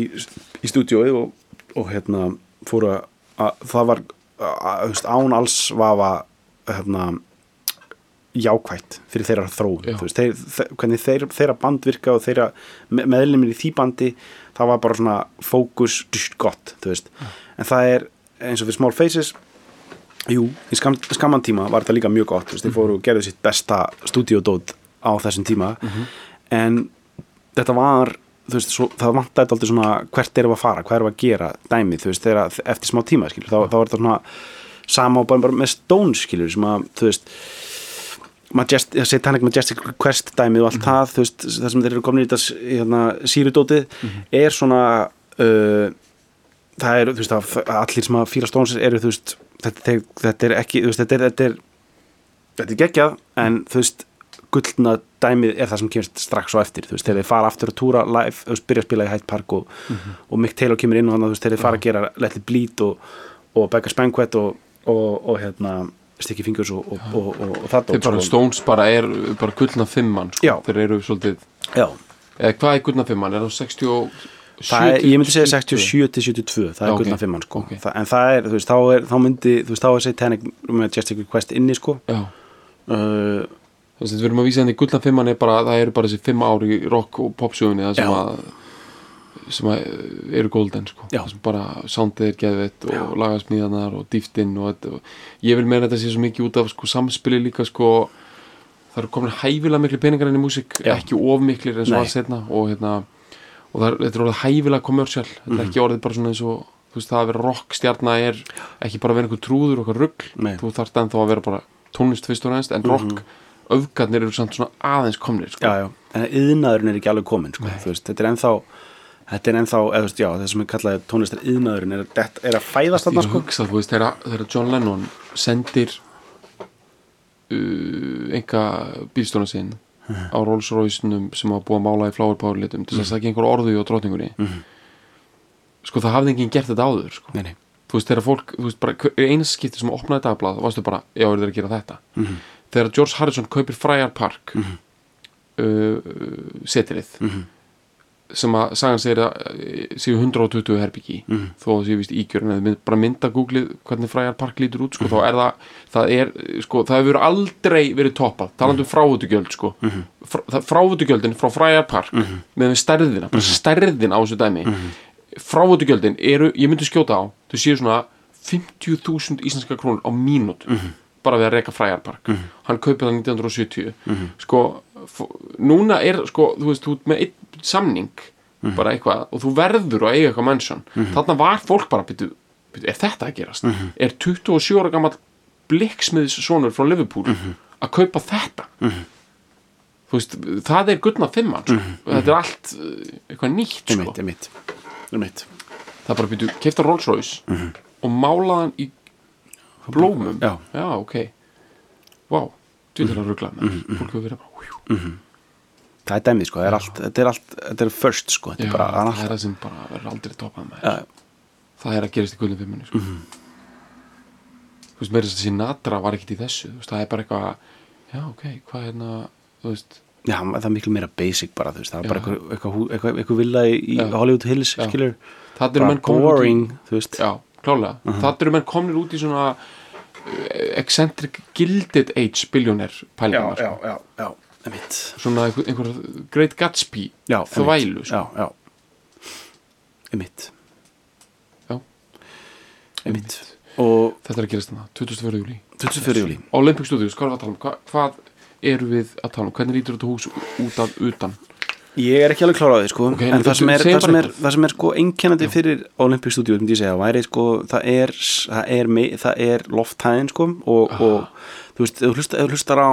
í stúdíóið og, og hérna fóru að, að það var að, veist, án alls vafa hérna jákvætt fyrir þeirra þróun Já. þeir, þeir, hvernig þeir, þeirra band virka og þeirra me- meðlimir í því bandi það var bara svona fókus gott, þú veist. En það er eins og fyrir Small Faces jú, í skam, skamman tíma var þetta líka mjög gott, þú veist, þeir fóru og gerðu sitt besta stúdíodót á þessum tíma. En þetta var veist, svo, það vantaði aldrei svona hvert erum við að fara, hvað erum við að gera dæmið, þú veist, þegar, eftir smá tíma skilur, þá, þá var þetta svona sama og bara, bara með Stones skilur, sem að, þú veist Majest, Satanic Majestic Quest dæmið og allt það, þú veist, það sem þeir eru komin í þetta hérna, sírudótið er svona uh, það er, þú veist, að allir sem að fíla Stones eru, þú veist, þetta, þetta er ekki, þú veist, þetta er, þetta er þetta er geggjað, en þú veist gullna dæmið er það sem kemur strax á eftir, þú veist, þegar þeir fara aftur að túra live, þú veist, byrja að spila í Hyde Park og, og Mick Taylor kemur inn og þannig, þú veist, þegar þeir fara að gera Let It Bleed og, og Becca's Banquet og, og, og hérna Sticky Fingers og, og, og, og, og það þeir bara Stones bara er bara gullna fimmann sko. Þeir eru svolítið Já, eða hvað er gullna fimmann, er það 60 og er, ég myndi segja 70? 67 til 72 það er Ok, gullna fimmann sko. Ok. það, en það er, þú veist, þá er, þá myndi þú veist, þá er Satanic Majestic Quest inni sko. Uh, að við erum að vísa henni gullna fimmann er bara, það eru bara þessi fimm ár í rock og það sem að sem að eru golden sko. Sem bara soundið er geðvett og lagasmíðanar og dýftinn ég vil meina þetta sé svo mikið út af sko samspili líka sko. Það eru komin hæfilega miklu peningar inn í músík ekki of miklir eins og var setna og hérna og er, þetta er orðið hæfilega kommersial þetta er ekki orðið bara svona eins og þú veist það að vera rock stjarna er ekki bara að vera einhver trúður og eitthvað rugg Nei. þú þarft ennþá að vera bara tónlist fyrst og reynst en rock öfgarnir eru samt svona aðeins komnir sko. já, já, en yðnaðurinn er ekki alveg komin sko. veist, þetta er ennþá þetta er ennþá, eða þú veist, já, það sem er kallað tónlistar yðnaðurinn er, er, að fæðast þarna ég sko. hugsa þú veist þegar, John Lennon sendir uh, enga bílstóna sinn á Rolls Royce-num sem var búið að mála í Flower Power litum til þess að sækja einhver orðu og drotningunni sko það hafði enginn gert þetta áður sko. nei, nei, þú veist þegar fólk, þú veist bara eins skipti sem opnaði dagblað, varstu bara, já, er þeir að gera þetta þegar George Harrison kaupir Friar Park uh, setrið sem að sagan segir að eh, séu 120 herbyggi þó að séu vist ígjör en mynd, bara mynda googlið hvernig Friar Park lítur út sko, þá er það, það er, sko, það hefur aldrei verið toppað, talandi um frávutugjöld sko, Fr frávutugjöldin frá Friar Park með stærðina bara stærðin á þessu dæmi frávutugjöldin eru, ég myndi skjóta á þau séu svona 50.000 íslenska krónur á mínút bara við að reka Friar Park. Hann kaupið það 1970 sko, f- núna er sko, þú veist, þú ert með einn samning bara eitthvað og þú verður að eiga eitthvað mannsjón þarna var fólk bara byrju, byrju, er þetta að gerast? er 27 ára gammal blikksmiðs sonur frá Liverpool að kaupa þetta? Þú veist, það er gullna fimmann sko. þetta er allt uh, eitthvað nýtt sko. einmitt, einmitt, einmitt. það er bara byrju, keifta Rolls Royce og málaðan í blómum? Já. ok. Vá, þú veit að ruggla með fólk hefur verið bara hjú. það er dæmið sko, það er allt, þetta er allt þetta er first sko, þetta Já, er bara það er það allt, er það sem bara verður aldrei toppað með já, það er að gerast í gullum fimmunni sko. þú veist, meira þess að Sinatra var ekkit í þessu, þú veist, það er bara eitthvað já, ok, hvað er hérna þú veist, já, það er miklu meira basic bara, þú veist, það er bara Já. eitthvað, eitthvað, villa í, Já. Hollywood Hills, Já. skilur það eru bara komin út boring, þú veist. Já, klálega, það eru menn komin út í svona uh, eccentric gilded age billionaire pælingar, sko. já, já, einmitt svona einhver, einhver Great Gatsby já, þvælu, já, já Já. einmitt og þetta er að gerast þannig, 24. júli 24. júli Olympic Studios, hvað er um? Hva, hvað eru við að tala um? Hvernig lítur þetta hús út af utan? Ég er ekki alveg klár á því sko. Ok, en það sem er, það sem er, það sem er sko einkennandi fyrir Olympic Studio ég segja, væri sko það er, það er, er lofthæðin sko og, Ah. og þú veist, þú hlustar, þú hlustar á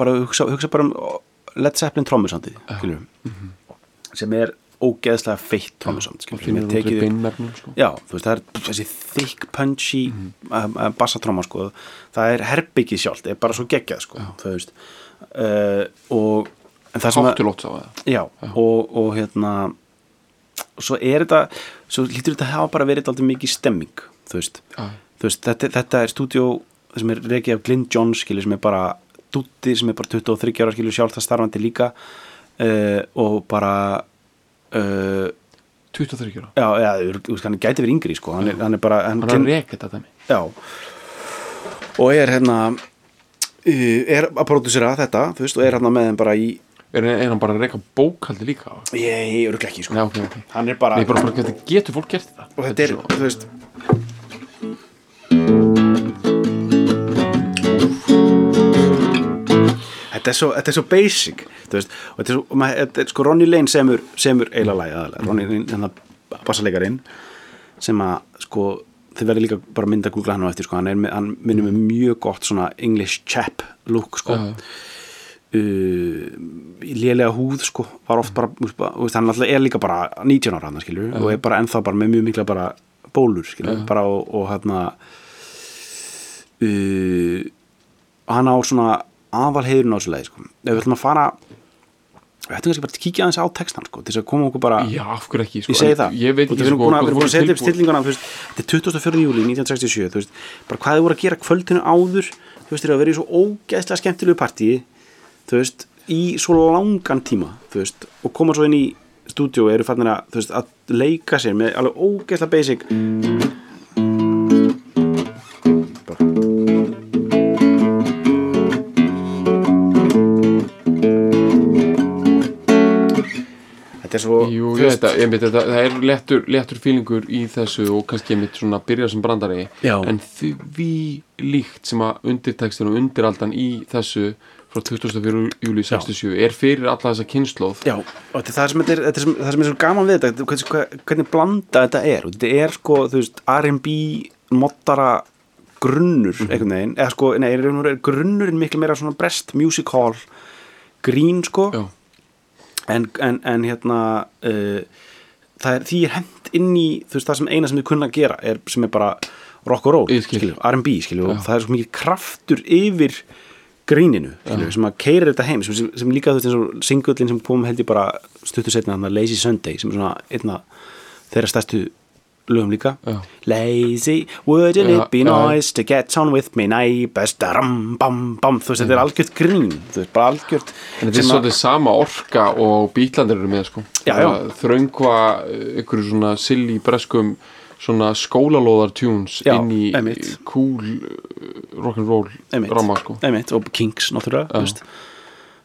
bara hugsa, hugsa bara um Led Zeppelin trommusandið skilur sem er ógeðslega feitt trommusand Það skilur finnir í tekið beinmernum sko. Já, þú veist, það er þessi thick punchy mm -hmm. bassatróma sko, það er herbyggið sjálft, það er bara svo geggjað sko, þú veist. Uh, og Háttulótt á það. Já, og, og hérna svo er þetta svo lítur þetta að hafa bara verið aldrei mikið stemming þú veist, þú veist þetta, þetta er stúdíó sem er reikið af Glyn Johns skilur sem er bara dútti sem er bara 23 ára skilur sjálf það starfandi líka uh, og bara uh, 23 ára? Já, já, þú veist, hann gæti verið yngri sko, hann er, hann er bara hann Hann er reka þetta Já. Og er hérna uh, Er að pródusera þetta veist og er hérna með þeim bara í Er, er hann bara að reka bókaldi líka? Ég, ég örglega ekki sko. Já, ok, ok. Hann er bara Nei, bara svona, getur, getur fólk gert þetta? Og þetta er, þú veist Þetta er svo, þetta er svo basic þú veist, og þetta er, svo, maður, þetta er sko Ronny Lane semur, semur eiginlega lagi aðalega Ronny Lane, hérna bassalegarinn sem að sko þið verður líka bara að mynda að googla hann á eftir sko, hann, er hann minnir með mjög gott svona English chap look sko. Uh, í lélega húð sko, var oft bara, hann alltaf er líka bara 19 ára hann skilur og er bara ennþá bara með mjög mikla bara bólur skilur, bara og, og hérna uh, hann á svona aðal heiðurinn á þessu leið sko. ef við ætlum að fara við ætlum kannski bara að kíkja aðeins á textan sko, til þess að koma okkur bara Já, af hverju ekki sko, ég segi það, Ég veit ekki sko við erum búin að setja upp veist, þetta er 24. júli 1967 þú veist, bara hvað þið voru að gera kvöldinu áður þú veist, eru að vera í svo ógeðslega skemmtilegu partíi þú veist, í svo langan tíma þú veist, og koma svo inn í stúdíu og eru fannir að, þú veist, að leika sér með alveg ógeðslega basic þetta er svo Jú, þú ég veist, veit að, ég veit að það er léttur, léttur fílingur í þessu og kannski einmitt svona byrja sem brandari Já. en því líkt sem að undirtekstur og undiraldan í þessu frá 24. júli 67 er fyrir alla þessa kynnslóð Já, og þetta er það sem, þetta er, þetta er, sem, það sem er svo gaman við þetta hvernig, hvernig, blanda þetta er? Og þetta er sko, þú veist, R&B mottara grunnur einhvern veginn, eða sko, nei, er, er grunnurinn miklu meira svona brest music hall grín, sko. En, en, en hérna uh, það er, því er hent inn í þú veist, það sem eina sem þið kunna að gera er, sem er bara rock og roll, skil. skilju, R&B skilju, og það er svo mikið kraftur yfir gríninu, skilju, sem að keirir þetta heim, sem, sem, líka þú veist eins og singullin sem kom held ég bara stuttu setna hann Lazy Sunday, sem er svona einna þeirra stærstu lögum líka Já. Lazy, wouldn't Já, it be já. nice to get on with me neighbors daram, bam, bam, þú veist, þetta er algjört grín þú veist, bara algjört en þetta er að- svolítið sama orka og bítlandir eru með sko Já, já. Að þröngva eh, einhverju svona silly breskum svona skólalóðar tunes Já, inn í einmitt. cool eh, rock'n'roll ramma sko Einmitt, og Kings náttúrulega þú veist.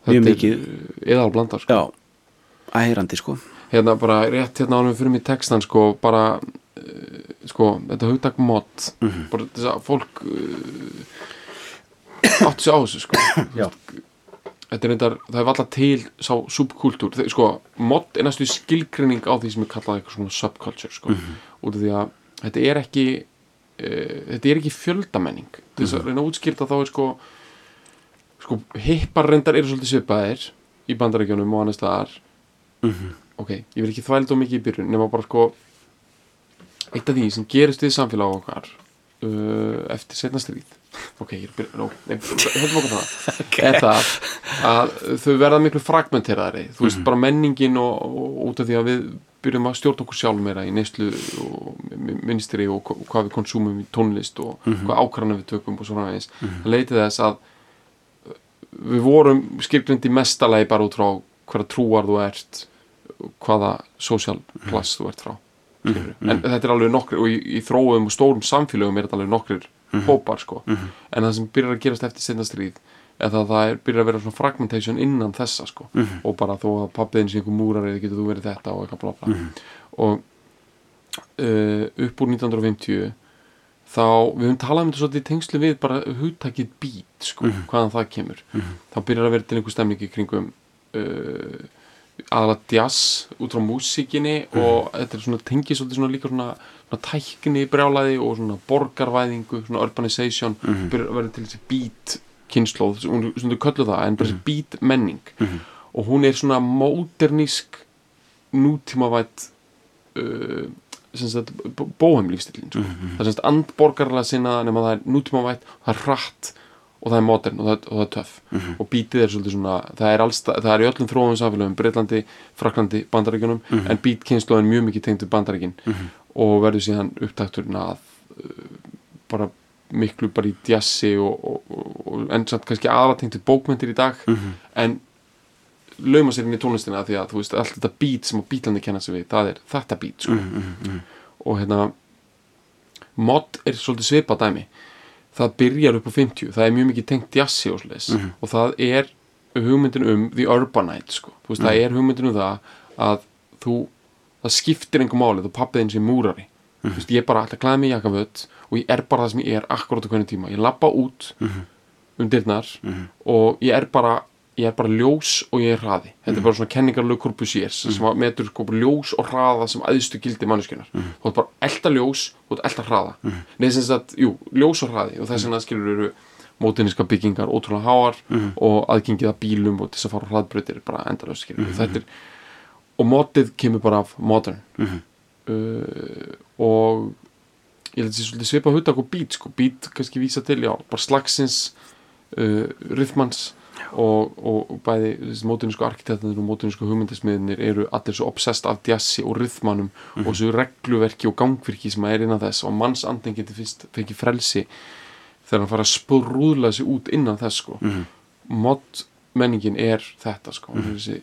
Mjög mikið eh, eðal blanda sko já, ærandi sko hérna bara rétt hérna ánum fyrir mig textan sko bara uh, sko þetta hugtak mod Mhm. bara þess að fólk uh, áttu sig á þessu sko Já. Þetta er reyndar, það er alltaf til sá subkultúr, sko mod er næstu skilgrinning á því sem er kallað eitthvað svona subculture sko, út af því að þetta er ekki uh, þetta er ekki fjöldamenning. Til þess að reyna að útskýrta þá er sko sko hippar reyndar eru svolítið svipaðir í bandarækjunum og annars staðar. Ok, ég vil ekki þvælda of mikið í byrjun nema bara sko eitt af því sem gerist við samfélag okkar uh, eftir setna stríð. Ok, ég er að byrja, no, nei, höfum okkur það er það að þau verða miklu fragmenteraðari þú veist, bara menningin og, og út af því að við byrjum að stjórna okkur sjálf meira í neyslu og ministri og hva- hvað við konsumum í tónlist og hvað ákvarðanir við tökum og svona eins það leiti þess að við vorum skilgrind í mestalagi bara út frá hverja trúar þú ert hvaða social class þú ert frá skilurðu. en þetta er alveg nokkri og í, í þróum og stórum samfélögum er þetta alveg nokkrir hópar sko. En það sem byrjar að gerast eftir setna stríð er það að það er, byrjar að vera svona fragmentation innan þessa sko. Og bara þó að pappiðin sé einhver múrari eða getur þú verið þetta og eitthvað blá blá og uh, upp úr 1950 þá við höfum talað um þetta svolítið í tengslu við bara hugtakið beat sko, hvaðan það kemur. Þá byrjar að vera til einhver stemning í kringum uh, aðalega jazz út frá músíkinni og þetta er svona tengið svolítið svona líka svona, svona tækni brjálaði og svona borgarvæðingu svona urbanization að vera til þessi beat kynnslóð, svona svona köllu það en bara þessi beat menning og hún er svona módernísk nútímavætt uh, sem sagt, bóheimlífstillin sko. það er sagt andborgarlega sinna nema það er nútímavætt, það er hratt og það er modern og það, og það er töff. Og bítið er svolítið svona það er, allsta, það er í öllum þróum samfélögum Breitlandi, Fraklandi, Bandaríkjunum en beat kynnslóðin mjög mikið tengt við Bandaríkin og verður síðan upptakturinn að uh, bara miklu bara í djassi og, og, og, en samt kannski aðra tengt við bókmyndir í dag en lauma sér inn í tónlistina því að þú veist allt þetta beat sem að bítlandi kenna sig við það er þetta beat sko. og hérna mod er svolítið svipað dæmi það byrjar upp á 50 það er mjög mikið tengt jazzi og slis og það er hugmyndin um the urbanite sko. veist það er hugmyndin um það að þú, það skiptir einhver máli þú pappiðin sem múrari. Þú veist ég er bara alltaf klæði mig í jakaföt og ég er bara það sem ég er akkurat á hvernig tíma. Ég lappa út um dyrnar og ég er bara ég er bara ljós og ég er hraði. Þetta er bara svona kenningarlög Corbusiers sem að metur sko ljós og hraða sem aðstu gildi manneskjunar þú ert bara elda ljós og elda hraða. Nei sem sagt, jú, ljós og hraði og þess vegna skilur eru mótiníska byggingar ótrúlega háar og aðgengið að bílum og þess að fara á hraðbrautir er bara endalaust skilur. Þetta er og mótið kemur bara af modern. Uh, og ég held að sé svolítið svipa hugtak og beat sko, beat kannski vísa til, já, bara slagsins uh, rithmans og, og, bæði mótunísku arkitektanir og mótunísku hugmyndismiðinir eru allir svo obsessed af djassi og rithmanum og þessu regluverki og gangvirki sem er innan þess. Og manns andin getur fyrst fengið frelsi þegar hann fara að sprúðla sig út innan þess sko. Mod menningin er þetta sko. Mm þessi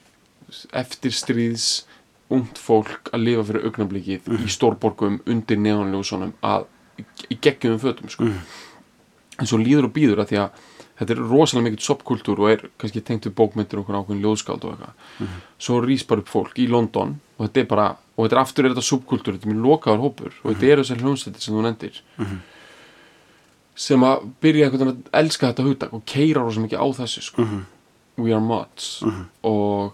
eftirstríðs ungt fólk að lifa fyrir augnablikið í stórborgum undir neonljósunum að í geggjum fötum sko. En svo líður og býður að því að þetta er rosalega mikill subkultúr og er kannski tengt við bókmyndir og okkur ákveðin ljóðskáld og eitthvað. Svo rís bara upp fólk í London og þetta er bara, og þetta er aftur er þetta subkultúr þetta er mjög lokaður hópur og þetta eru þessar hljómsveitir sem þú nendir sem að byrja einhvern veginn að elska þetta hugtak og keira rosa mikið á þessu sko. We Are Mods. Mhm. og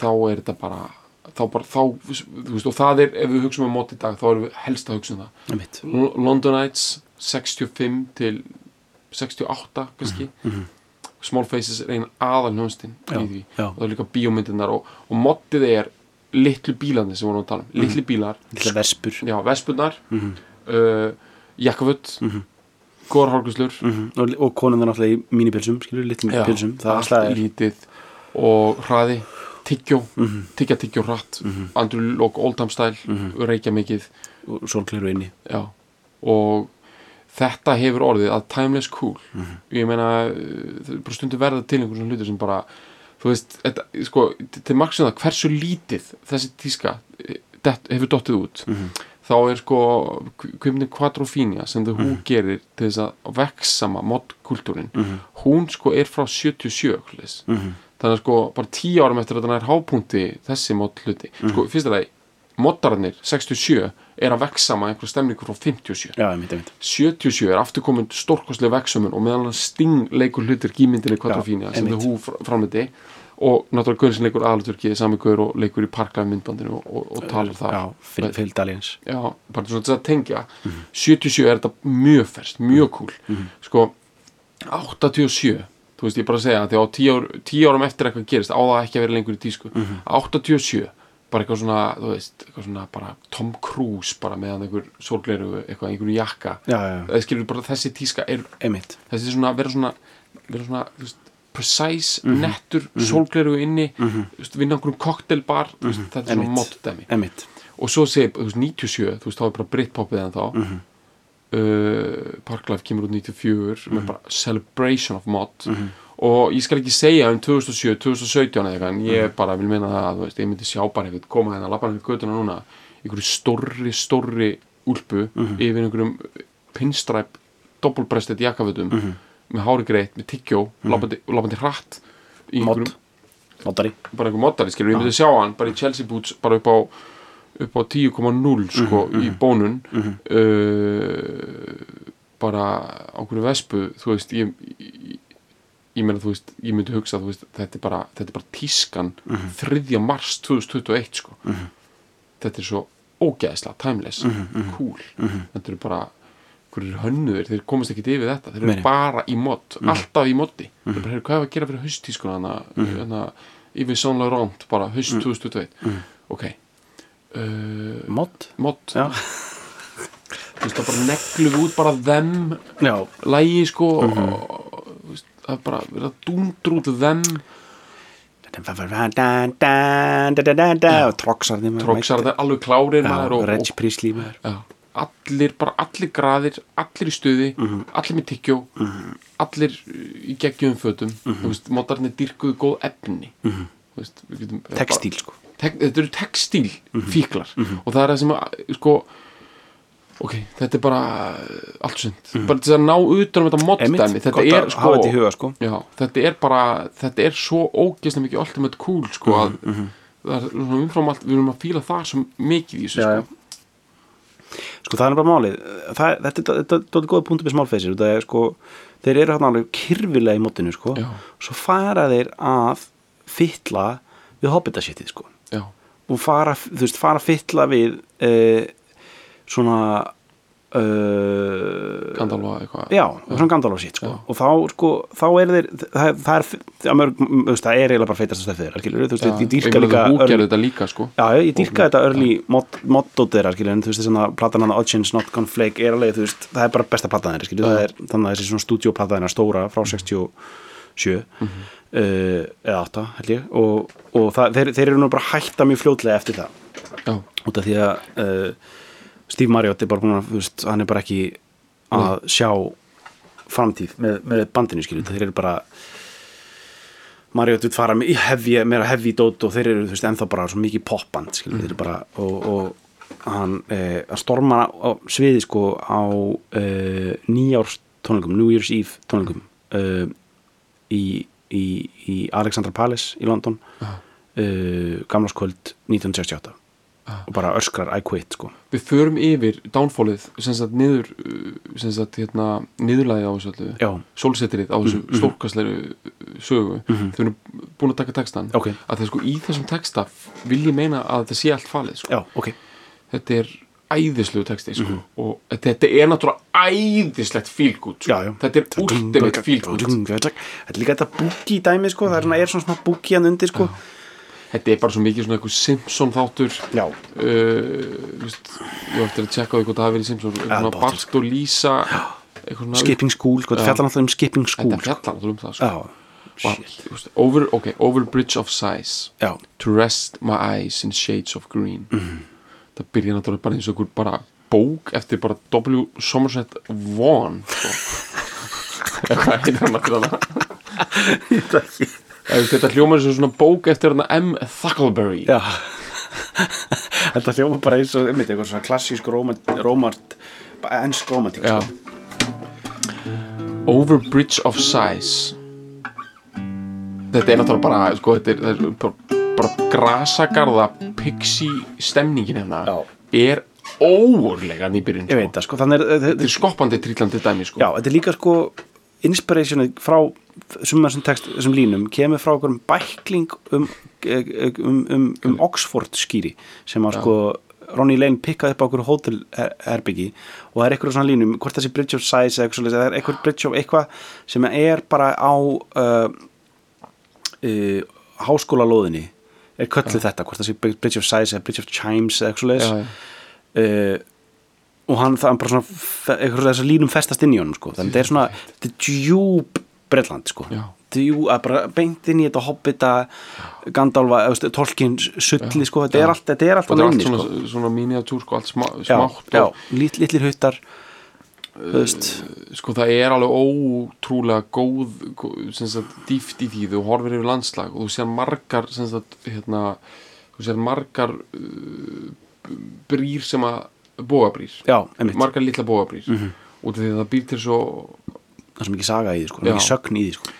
þá er þetta bara þá bara, þá, þú veist, og það er ef við hugsaum um mod í dag, þá erum við helst að hugsa um það. Londonites 65 til 68 kannski. Small Faces er einn aðal hljónstinn í því. já. og það er líka bíómyndirnar og, og moddið er litlu bílarnir sem við vorum að tala um. Litlu bílar, Lilla vespur. Já, Mhm. uh, jakkaföld mm -hmm. góðar hálkuslur Mhm. og, og konun er náttúrulega í mínipilsum skilur, litlum Já, pilsum. Það allt er. lítið. Og hraði, tyggjó Mhm. tyggja tyggjó hratt. Mm -hmm. Andrew Lok Oldham stæl, reykja mikið. Og sólkleru inni. Já. og þetta hefur orðið að timeless cool Mhm. ég meina uh, það er bara stundu verða til einhvern svona hlutur sem bara þú veist, þetta, sko, til- til margsum það hversu lítið þessi tíska eh, dett, hefur dottið út Mhm. þá er sko kvimni Quadrofinia sem The Who gerir til þess að veksama modkultúrin Mhm. hún sko er frá 77 hlis. Mhm. þannig að sko bara 10 árum eftir að þetta er hápunkti þessi mod hluti Mhm. sko fyrst að það moddararnir 67 er að veksama einhver stemningu frá 57 já, einmitt, einmitt. 77 er aftur komin stórkostlega veksumun og meðan hann Sting leikur hlutur gímyndinni Quadrofinia sem Who fr- framleiti og náttúrulega Gaur sem leikur aðalutverkið sami Gaur og leikur í parklæð myndbandinu og, og, og talar þar. Já, Phil Dalians Já, bara svona þess að tengja. 77 er þetta mjög ferst, mjög cool sko, 87 þú veist, ég bara að segja, því á 10, ár, 10 árum eftir eitthvað gerist, á það ekki að vera lengur í tísku. 87, bara eitthvað svona þú veist, eitthvað svona bara Tom Cruise bara meðan einhver sorgleiru eitthvað, einhverju jakka, já, já, eða skilur bara þessi tíska er, einmitt. þessi svona, vera svona vera svona, veist precise, Mhm. nettur, mm inni þú veist, vinna einhverjum mm veist, þetta er svona einmitt. og svo segir, þú veist, 97 þú veist, þá er bara Britpopið en þá. Mhm. uh, Parklife kemur út 94 Mhm. með bara Celebration of Mod. Og ég skal ekki segja um 2007, 2017 eða eitthvað, en ég Mhm. bara vil meina það að, veist, ég myndi sjá bara eitthvað, koma hérna, lappa hérna göttuna núna, einhverju stórri, stórri úlpu Mhm. yfir einhverjum pinstræp doppelbrestet jakkafötum Mhm. með hári greitt, með tyggjó lappandi, lappandi hratt í einhverjum Moddari. Bara einhver moddari, skilur, ég myndi sjá hann bara í Chelsea boots, bara upp á upp á 10,0 sko í bónun. Uh, bara á hverju vespu þú veist, ég ég, ég meina, þú veist, ég myndi hugsa veist, þetta er bara, þetta er bara tískan 3. mars 2021 sko. Þetta er svo ógeðslega timeless, cool. Þetta eru bara hverju hönnuðir, þeir komast ekki yfir þetta. Þeir eru bara í mod, alltaf í moddi þeir bara, hvað er að gera fyrir haustískuna þannig að yfir Saint Laurent bara haust 2021 ok. Uh, Mod? Mod, já, þú veist það bara neglum við út bara þeim já, lægi sko og, það er bara verið að dúndra út þeim og Troxarði tróksar það er alveg klárir og já, allir, bara allir graðir allir í stuði, allir með tyggjó allir í geggjum fötum þú veist, moddarnir dyrkuðu góð efni veist, getum Textíl sko tek, þetta eru textíl fíklar og það er það sem að, sko ok, þetta er bara uh, allt sund, bara til að ná utan um þetta moddæmi, þetta er sko í huga sko. Já, þetta er bara, þetta er svo ógeðslega mikið ultimate cool sko að það er svona umfram allt, við erum að fíla það svo mikið í þessu Já, sko. Sko það er bara málið. Það, Þetta er- þetta góða punktum með smálfeysir það er sko, þeir eru hann alveg kyrfilega í mótinu sko, Já. svo fara þeir að fytla við hobbitashitið sko. Já, og fara, þú veist, fara að fytla við uh, svona uh, Gandalfa eitthvað. Já, svona Gandalf sitt sko. Og þá, sko, þá er þeir það, það er, mörg, það er eiginlega bara feitast að skilur, þú veist, ég dýrka líka þú gerði þetta líka sko. Já, ég dýrka þetta early mod- mottót þeirra, en þú veist, þess að platan hann Audience Not Gone Flake er alveg, þú veist, það er bara besta platan þeirra, er þannig að þessi svona stúdíoplata þeirra stóra frá 67 uh, eða 8, held ég og, og það, þeir, þeir eru nú bara hætta mjög fljótlega eftir það. Út af því að uh, Steve Marriott er bara búin að, veist, hann er bara ekki að sjá framtíð með, með bandinu, skilur, þeir eru bara Marriott vil fara hefji, meira hefji dót og þeir eru, veist, ennþá bara svo mikið popband, skilur, þeir eru bara og, og hann, eh, hann stormar á sviði, sko, á eh, nýjárs tónleikum New Year's Eve tónleikum eh, í, í, í Alexandra Palace í London uh, gamlarskvöld 1968 og bara öskrar I quit sko. Við förum yfir downfallið niður uh, hérna niðurlæði á þessu öllu. Já, sólsettrið á þessu mm stórkastleru sögu. Þau eru búin að taka textan ok, að það sko í þessum texta vil ég meina að þetta sé allt falið sko. já, ok. Þetta er æðislegu texti sko. og þetta er náttúrulega æðislegt fílgút sko. Þetta er ultimate fílgút Þetta er líka þetta búki dæmi sko. Það er, svona, er svona smá búki hann undir sko þetta er bara svo mikið svona eitthvað Simpson þáttur. Já, uh, veist, ég var eftir að tjekka á því hvort það hafi verið Simpson eitthvað Bart og Lisa eitthvað svona skipping school sko, þetta fjallar náttúrulega um skipping school þetta fjallar náttúrulega um það sko. þú veist, over, okay, over bridge of sighs to rest my eyes in shades of green. Mhm. það byrja náttúrulega bara eins og einhver bara bók eftir bara W. Somerset Vaughan sko. eða hvað heitir hann náttúrulega? Eða, þú veist, þetta hljómar sem svona bók eftir M. Thuckleberry já þetta hljóma bara eins og einmitt, eitthvað svona klassísk rómant ennsk sko. Over Bridge of Sighs Þetta er náttúrulega bara sko, þetta er, það er bara, grasagarða pixie stemningin hérna er óurlega nýbyrjun sko, Þetta þetta, er skoppandi trillandi dæmi sko. já, þetta er líka sko inspirationið frá summa þessum text, þessum línum kemur frá okkur bækling um, um, um, um Oxford skýri sem að sko Ronny Lane pikkaði upp á okkur hótelherbyggi og það er eitthvað svona línum hvort þessi Bridge of Sighs eða eitthvað það er eitthvað Bridge of eitthvað sem er bara á uh, uh, háskólalóðinni er kölluð þetta, hvort þessi Bridge of Sighs eða Bridge of Chimes eða eitthvað svoleiðis já. uh, og hann það er bara svona eitthvað þess að línum festast inn í honum sko. þannig að þetta er svona, þetta er djúb Bretland sko. Já. djú, að bara beint inn í þetta hobbita Gandalfa, Tolkien sulli sko, þetta er allt, þetta er allt Þetta er allt inni svona, sko. svona miniatúr sko, allt smá, já, smátt já, og lit, litlir huttar þú veist. sko það er alveg ótrúlega góð, góð dýft í því þú horfir yfir landslag og þú sér margar sagt, hérna, þú sér margar uh, brýr sem að einmitt, margar litla bógabrýr mm -hmm. af því að það býr til svo það er svo mikið saga í því sko, mikið sögn í því sko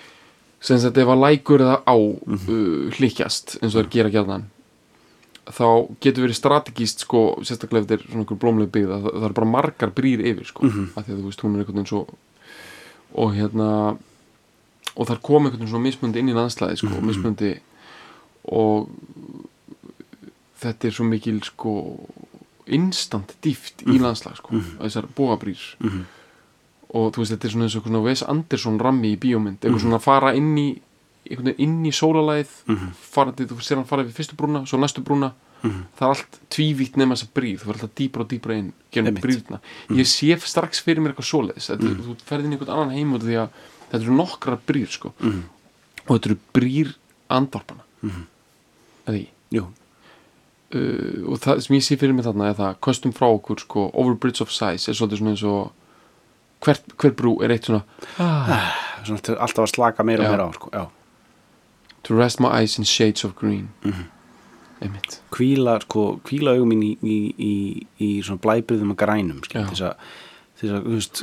sem sagt ef að lækur það á Mhm. uh, hlikjast eins og þeir gera gjarnan þá getur verið strategíst sko, sérstaklega ef þetta er svona einhver blómlega byggð að það, það er bara margar brýr yfir sko, Mhm. af því að þú veist hún er einhvern veginn svo og hérna og þar kom einhvern veginn svona mismundi inn í landslæði sko, Mhm. mismundi og þetta er svo mikil sko instant dýft í landslag sko, þessar bóabrýr Mhm. Og þú veist þetta er svona eins og svona Wes Anderson rammi í bíómynd. Eitthvað svona að fara inn í einhvern veginn inn í sólalæð fara til, þú sér hann fara við fyrstu brúna svo næstu brúna, það er allt tvívítt nema þess að brýð, þú verður alltaf dýpra og dýpra inn genum Einmitt. brýðna, ég sé strax fyrir mér eitthvað svoleiðis, þetta, þú ferð inn í einhvern annan heim af því að þetta eru nokkrar brýr sko, og þetta eru brýr andvarpana eða ekki jú, uh, og það sem ég sé fyrir mig þarna er það kostum frá okkur sko Over Bridge of Sighs er svolítið svona eins og hver, hver brú er eitt svona svona til- alltaf að slaka meira og Já. meira á sko, já. To rest my eyes in shades of green. Einmitt. Kvíla, sko, kvíla augum mín í, í, í, í svona blæbriðum og grænum Já. þess að, þess að þú veist,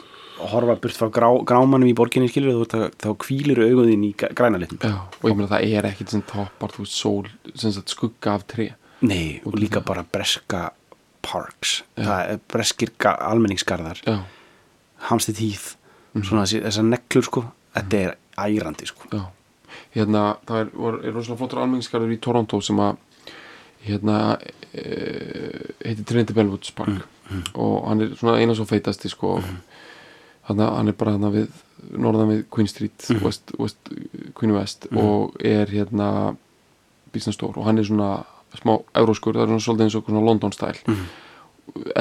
horfa burt frá grá, grámanum í borginni skilur, að- þá kvílir augun þín í græna litum Já, og ég meina það er ekkit sem toppar þú veist sól, sem sagt skugga af tre nei, og líka bara breska parks, það er breskir almenningsgarðar, Já, hamstið hýð svona þessar neglur sko. Þetta er ærandi sko. Já. Hérna, það er, var, er rosalega flottur almenningskarður í Toronto sem að hérna e, heitir Trinity Bellwoods Park. Og hann er svona eina svo feitasti sko. Hann, hann er bara hann við norðan við Queen Street West, West, Queen West. Og er hérna store og hann er svona smá euróskur, það er svona svolítið eins og svona London stæl mm.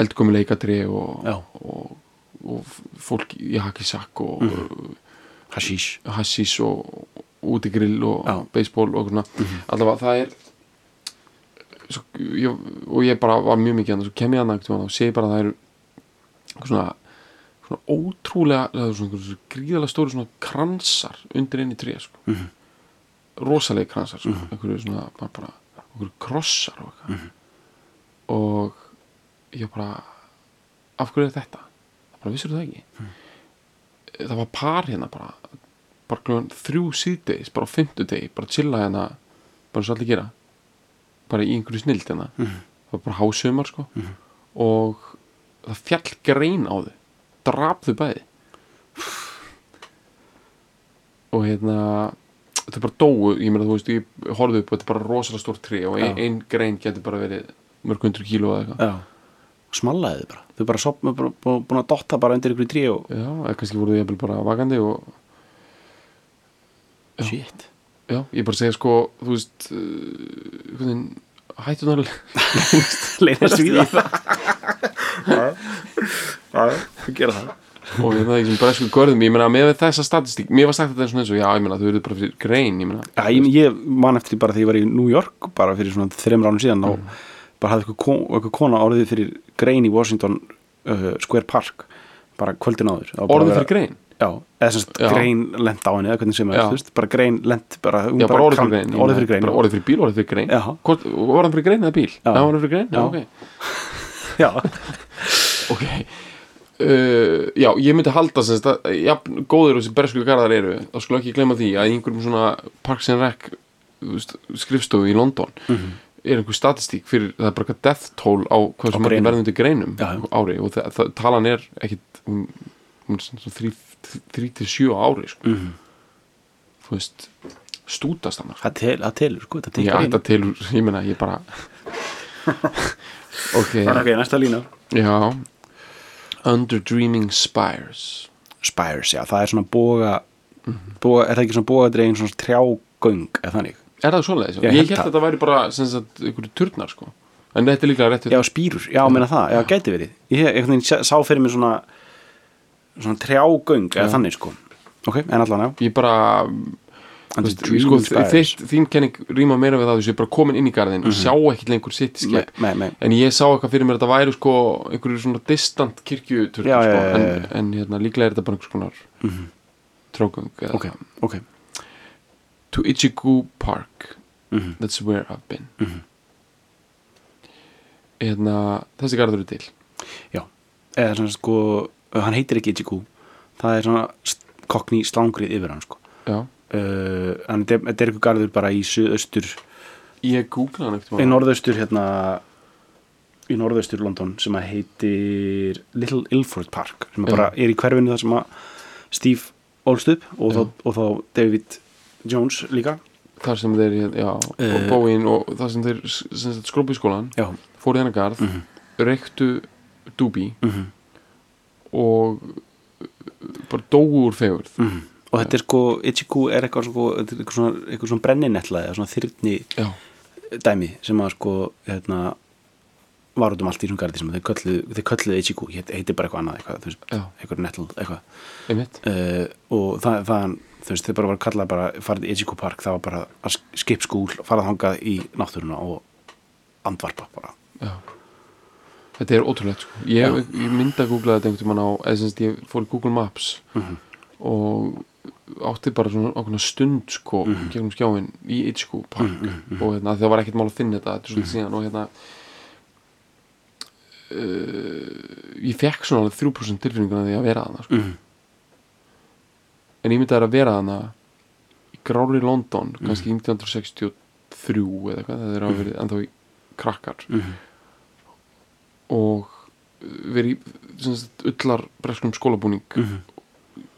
eldkomi leikatri og, og, og fólk í hakisakk og hashish hassís og útigrill og Já. baseball og svona allavega það er svo, ég, og ég bara var mjög mikið hann svo kem ég ekkert og sé ég bara að það eru svona, svona ótrúlega svona, svona gríðalega stóri svona kransar undir einn í tré sko. mm -hmm. rosalegi kransar sko. einhverju svona bara, bara einhverju krossar og, mm og ég bara af hverju er þetta? Bara vissir það ekki? Það var par hérna bara bara þrjú síðdeis bara á fimmtudegi, bara chilla hérna bara svo allir gera. Bara í einhverju snild hérna. Það það var bara hásumar sko. Mhm. og það fjall grein á þau. Drap þau bæði. Og hérna þetta bara dóu, ég meina þú veist ég horfði upp þetta er bara rosalega stórt tré og ein, ein grein getur bara verið mörg hundru kíló eða eitthvað smallaði þið bara, þau bara sopna bara, bara, búin að dotta bara undir ykkur í trí og já, eða kannski voru jafnvel bara vakandi og Já. shit. Já, ég bara segja sko þú veist uh, hvernig, hættunar leina svíða já, já, þú gera það. Og hérna í þessum bresku görðum ég meina með þessa statistík, mér var sagt þetta eins og já, ég meina þau eru bara fyrir grein ég meina, Já, ég, ég man eftir því bara þegar ég var í New York bara fyrir svona þreim ránum síðan Mm. og bara hafði eitthvað, kon, eitthvað kona orðið fyrir grein í Washington uh, Square Park bara kvöldin áður var bara orðið fyrir grein Já, eða semst grein lent á henni eða hvernig sem er, bara grein lent bara, hún já, bara orðið kann- fyrir grein orðið fyrir grein bara orðið fyrir bíl, orðið fyrir grein. Hvort, orðið fyrir grein eða bíl? Já. Orðið fyrir grein? Já, Já. ok Já, ok uh, já, ég myndi halda semst að já, góður og þessi bersku garðar eru þá skulle ekki glemma því að í einhverjum svona Parks and Rec skrifstofu í London Mhm. Er einhver statistík fyrir, það er bara eitthvað death toll á hvað sem greinum. verðundi greinum Já, já. á ári og það, það, talan er ekkit er svona þrí, þrí til sjö ári sko. Mhm. þú veist stútast hann það, tel, það telur, sko, það tekar ætta til, ég meina, ég bara ok, Ok, næsta lína já Under Dreaming Spires Spires, já, það er svona boga, Mhm. boga er það ekki svona bogadregin svona trjágöng eða þannig Er það svoleiðis? Ég Ég, held að þetta væri bara sagt, einhverju turnar sko. En þetta er líka rétt Já, spýrur, já, meina það, já, gæti verið. Ég veginn sá fyrir mig svona svona trjágöng eða þannig, sko. Ok, en allan, já. Ég bara veist, sko, þitt, Þín kenning rýma meira við það Þessu ég er bara komin inn í garðin og sjá ekkit lengur sitt nei. En ég sá eitthvað fyrir mér að þetta væri sko einhverju svona distant kirkjuturnar sko, en, en hérna, líklega er þetta bara einhvers konar mm -hmm. eða Ok, ok To Ichigu Park. Mhm. That's where I've been. Hérna, Þessi garður er til. Já, eða svona, sko hann heitir ekki Ichiku það er svona kokni slangrið yfir hann, sko. Já, uh, en þetta er- eitthvað garður bara í suðaustur ég googla hann ekkert í norðaustur hérna í norðaustur London sem að heitir Little Ilford Park sem að Já. bara er í hverfinu þar sem að Steve ólst upp og, og þá David Jones líka þar sem þeir, hérna, já, Eh. uh, bóin og þar sem þeir í skólan Já, fóru í hennar garð, Mhm. reyktu dúbi mm og uh, bara dóu úr fegurð -hmm. og þetta er sko Ichiku er eitthvað, sko, þetta er eitthvað svona, eitthvað svona brenninetla eða svona þyrni já, dæmi sem að sko hérna var út um allt í þessum garði sem þau kölluðu, þau kölluðu Ichiku, heit- heitir bara eitthvað annað eitthvað, þú veist, Já. eitthvað netl eitthvað einmitt uh, og það, það þú veist, þau bara var kallað bara farið í Ichiku Park, það var bara að skip skúl farað þangað í náttúruna og andvarpa bara já. þetta er ótrúlegt sko. ég, ég myndi að googla þetta einhvern tímann á eða sem ég fór í Google Maps Mhm. og átti bara svona okkur stund sko, Mhm. gegnum skjáin í Ichiku Park og hérna, það var ekkert mál að finna þetta þetta er Mhm. svolítið síðan og hérna uh, ég fekk svona alveg 3% tilfinninguna því að vera þarna sko. mm. En ég myndi að vera þarna í grári London Mhm. kannski 1963 eða eitthvað það er að verið ennþá í krakkar Mm. og verið í sagt, ullar breskum skólabúning Mm.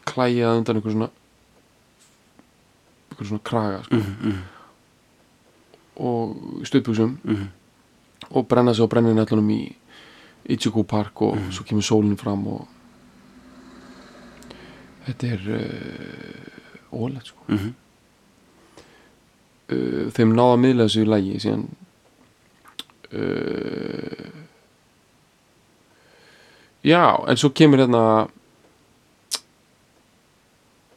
klæjað undan einhver svona einhver svona kraga sko, Mm. og stöðbuxum Mm. og brenna sig á brenninellunum í Ichigo Park og Mhm. svo kemur sólinn fram og þetta er uh, ólegt sko. Mm. uh, þeim náða að miðla þessu í lægi síðan uh, já, en svo kemur hérna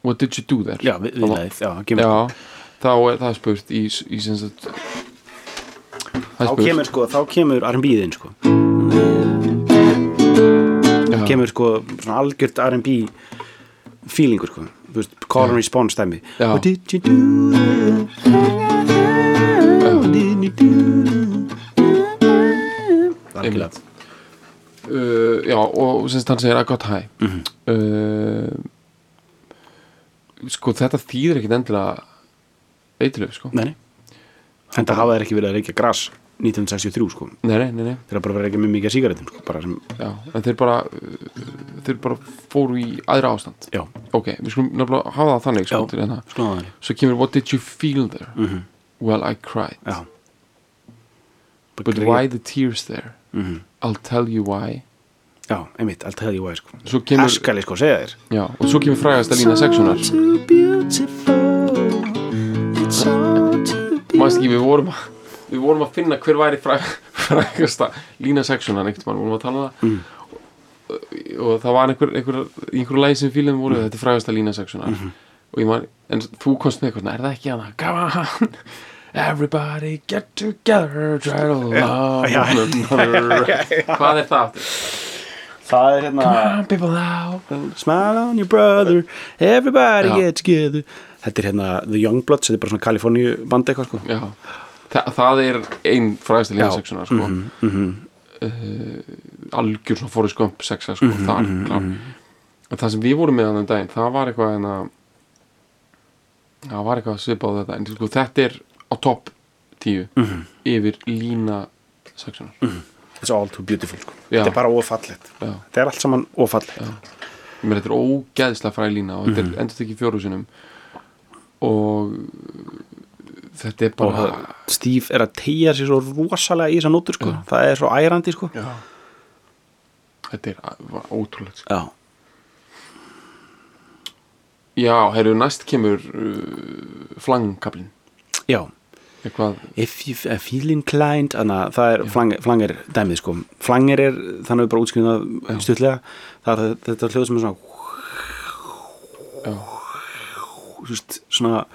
what did you do there? Já, við, viðlæðið, já, kemur. Já þá er það spurt í, í sagt þá spurt. kemur sko, þá kemur R&B-þinn sko. Já, kemur sko algjört R&B feelingur sko. Veist, call and response Já. What did you do? What did you do? Algjörlega. Uh, já, og sem sagt hann segir I got high. Mhm. uh, sko þetta þýðir ekkit endilega eitthilöf sko. Þetta hafa þeir ekki verið að reykja gras 1963 sko. Nei, nei, nei, þeir bara verið ekki með mikið sígarettum sko, bara sem, Já, en þeir bara uh, þeir bara fóru í aðra ástand. Já, ok, við skulum nefnilega hafa það þannig sko, Já. til hérna. þannig. Svo kemur what did you feel there? Mhm. well I cried. Já. But why the tears there? Mhm. I'll tell you why. Já, einmitt, allt hefði ég væði sko. Kemur, Askali sko, segja þér. Já, og svo kemur frægast að lína sexunar. Too beautiful. It's all too maður ekki, við vorum að við vorum að finna hver væri fræg, frægasta lína sexunar einhvern veginn, við vorum að tala um það. Mm. og, og það var einhver, einhver í einhverju lægi sem fílum voru, þetta er frægasta lína sexunar. Mhm. og ég man, en þú komst með eitthvað, er það ekki hana? Come on. Everybody get together try to love hvað er það aftur? Það er hérna come on people now Smile on your brother. Everybody Já. get together. Þetta er hérna The Youngbloods Þetta er bara svona Kaliforníu band eitthvað sko. Já, Þa, það er ein frægasta lína Já. sexunar sko. Mhm, mhm. uh, algjör svona Forrest Gump sexa sko, Mhm, þar klár. en það sem við vorum með þannig daginn það var eitthvað en að það var eitthvað svipað á þetta en sko, þetta er á topp 10 Mhm. yfir lína sexunar It's all too beautiful sko. Þetta er bara ofallett já, Þetta er allt saman. Mér, þetta er ógeðslega fræg lína og þetta Mhm. er endur ekki fjóru sinum og þetta er Og bara það- Steve er að tegja sér svo rosalega í þessa nótur sko. Já. Það er svo ærandi sko. Já. þetta er var ótrúlegt sko. Já. Já, heyrðu, næst kemur uh, flangkablin Já. Eitthvað inclined Þannig að það er flang, flanger dæmið sko. Flanger er, þannig að við bara útskriðum það stutlega Það er þetta hljóð sem er svona já, svona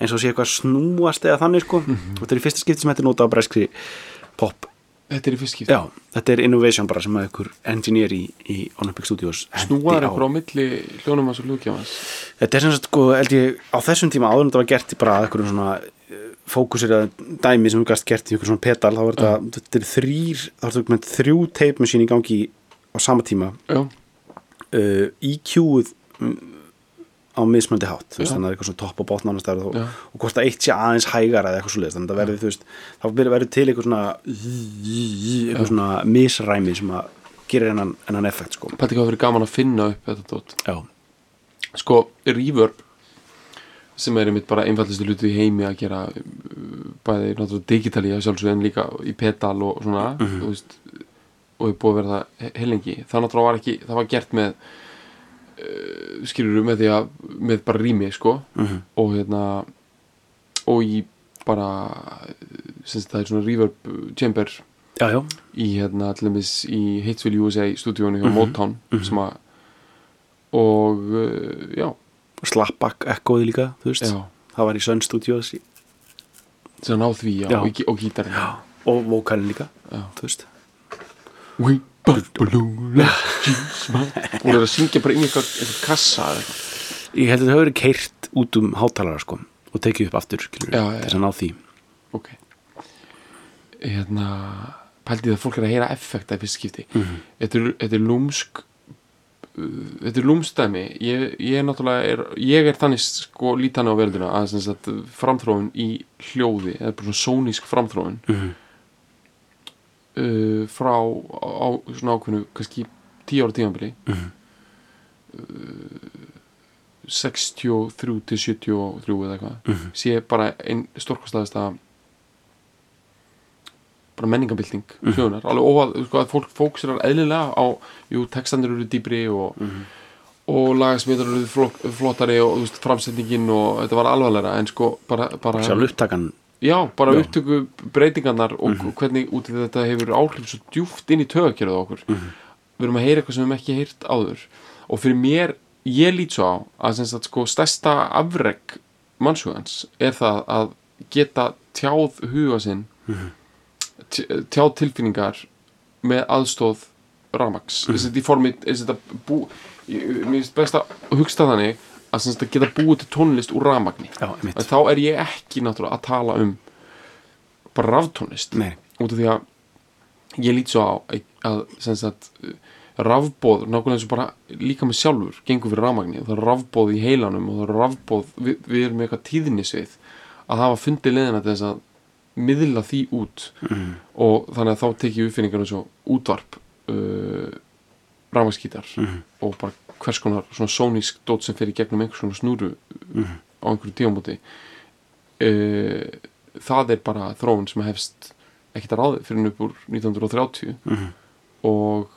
eins og sé eitthvað snúast eða þannig sko. Mhm. þetta er í fyrsta skipti sem þetta er notað á breskri pop. Þetta er í fyrst skipt já, þetta er innovation bara sem að ykkur engineer í, í Olympic Studios á. ykkur á milli hljónum hans og hljókjámas þetta er sem sagt sko, held ég, á þessum tíma áður en þetta var gert í bara einhverjum svona eh, fókusir eða dæmi sem þú gast gert í einhverjum svona pedal þá er þetta, þetta er þrýr þá er þetta þrjú tape machine í gangi á sama tíma. Uh, EQ-uð mm, á mismöndi hátt þannig að það er eitthvað svona topp og botn staðar og, og hvort að eitt sé aðeins hægar eða eitthvað svo leiðist, þannig að það verður, þú veist þá verður verður til eitthvað svona eitthvað svona misræmi sem að gerir hennan, hennan effekt sko. Pæti hvað verið gaman að finna upp þetta dót já, sko, reverb sem er einmitt bara einfallistu hluti í heimi að gera uh, bæði náttúrulega digitali að sjálfsög en líka í pedal og svona Mhm. þú veist, og er búið að vera það heilengi það náttúrulega var ekki, það var gert með uh, skilur með því að með bara rými sko. Mhm. og hérna og í bara sem sagt, það er svona reverb chamber já, já, í hérna til dæmis í Hitsville USA stúdíónu hjá Mhm, Motown sem að og uh, já, slapback ekkoði líka, það var í Sun Studios í- sem ná því já. Og, og gítarinn. Og vokalinn líka, Já. þú veist. We balloon like Jesus man og er að syngja bara inn í eitthvað, kassa eða? Eitthvað. ég held að það hefur verið keirt út um hátalara sko og tekið upp aftur, til þess að ná því. Ok. Hérna pældi það að fólk er að heyra effekta í fyrst skipti. Mhm. þetta er, þetta er lúmsk uh, þetta er lúmstæmi ég, ég er náttúrulega er, ég er þannig sko lítani á verðina að sagt, framþróun í hljóði eða bara svona sónísk framþróun. Mhm. Uh, frá á, svona ákveðnu kannski 10 ára tímanbili Mhm. uh, 63 til 73 eða eitthvað Mhm. sé bara einn stórkostæðasta bara menningabilding Mhm. sögunar, alveg óvað sko, að fólk fókusirar eðlilega á, jú, textandir eru dýbri og, Mhm. og lagasmiður eru flottari og þú veist, framsetningin og þetta var alvarlega en sko bara, bara sjálf upptakan Já, bara Já. upptöku breytingarnar og hvernig út í þetta hefur áhrif svo djúft inn í tögakerfið á okkur við erum að heyra eitthvað sem við hefum ekki heyrt áður. Og fyrir mér, ég lít svo á að sem sagt sko stærsta afreg mannshugans er það að geta tjáð huga sinn t- tjáð tilfinningar með aðstóð ramax mm. þess að í formi þess að bú, ég- mér finnst best að hugsta þannig að að geta búið til tónlist úr en þá er ég ekki náttúrulega að tala um bara raftónlist. Út af því að ég lít svo á að, að rafbóð, nákvæmlega eins og bara líka með sjálfur gengur fyrir rafmagni, það er rafbóð í heilanum og það er rafbóð, við, við erum með eitthvað tíðnisvið að hafa fundið leiðina til þess að miðla því út. Mm. og þannig að þá tek ég uppfinningar eins og útvarp uh, rafmaskítar Mhm. og bara hvers konar svona sónísk dót sem fer í gegnum einhvers konar snúru Mhm. á einhverju tíamóti uh, það er bara þróun sem hefst ekkert að ráði fyrir upp úr 1930 Mhm. og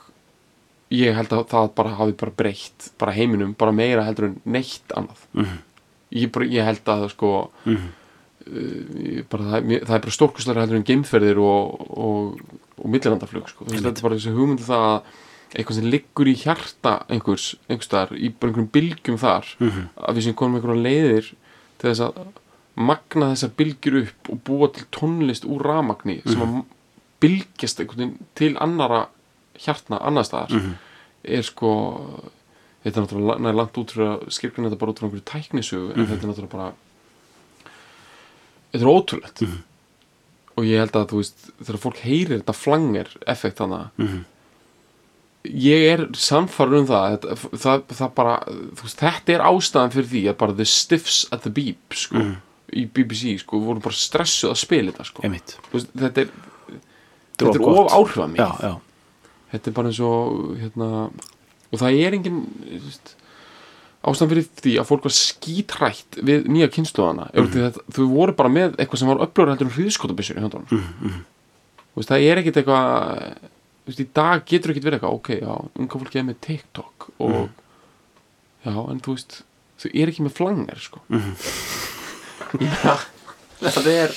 ég held að það bara hafi bara breytt bara heiminum, bara meira heldur en neitt annað Mhm. ég, bara, ég held að sko uh, bara, það, mér- það er bara stórkuslega heldur en geimferðir og, og, og millilandaflug sko. Þetta er bara þessi hugmyndu það að eitthvað sem liggur í hjarta einhvers, einhvers staðar, í bara einhverjum bylgjum þar Mhm. að við sem komum einhverja leiðir til þess að magna þessar bylgjur upp og búa til tónlist úr ramagni sem að bylgjast einhvern veginn til annara hjartna annar staðar Mhm. er sko þetta er náttúrulega langt út fyrir að skilgrina þetta bara út frá einhverju tæknisögu en þetta er náttúrulega bara þetta er ótrúlegt Mhm. og ég held að þú veist þegar fólk heyrir þetta flanger effekt þannig Mhm. Ég er samfarið um það, þetta, það, það bara, veist, þetta er ástæðan fyrir því að bara the stiffs at the beep sko, Mhm. í BBC sko, voru bara stressuð að spila þetta sko. Veist, þetta er Þetta er of Já, já. þetta er bara eins og hérna, og það er engin veist, ástæðan fyrir því að fólk var skítrætt við nýja kynnslóðana mm. Þau voru bara með eitthvað sem var upplöður heldur en hríðskotabissur í höndunum veist, það er ekkit eitthvað þú veist, í dag getur ekkit verið eitthvað ok, já, unga fólki er með TikTok og Mhm. já, en þú veist þau er ekki með flanger, sko Mhm. já, það er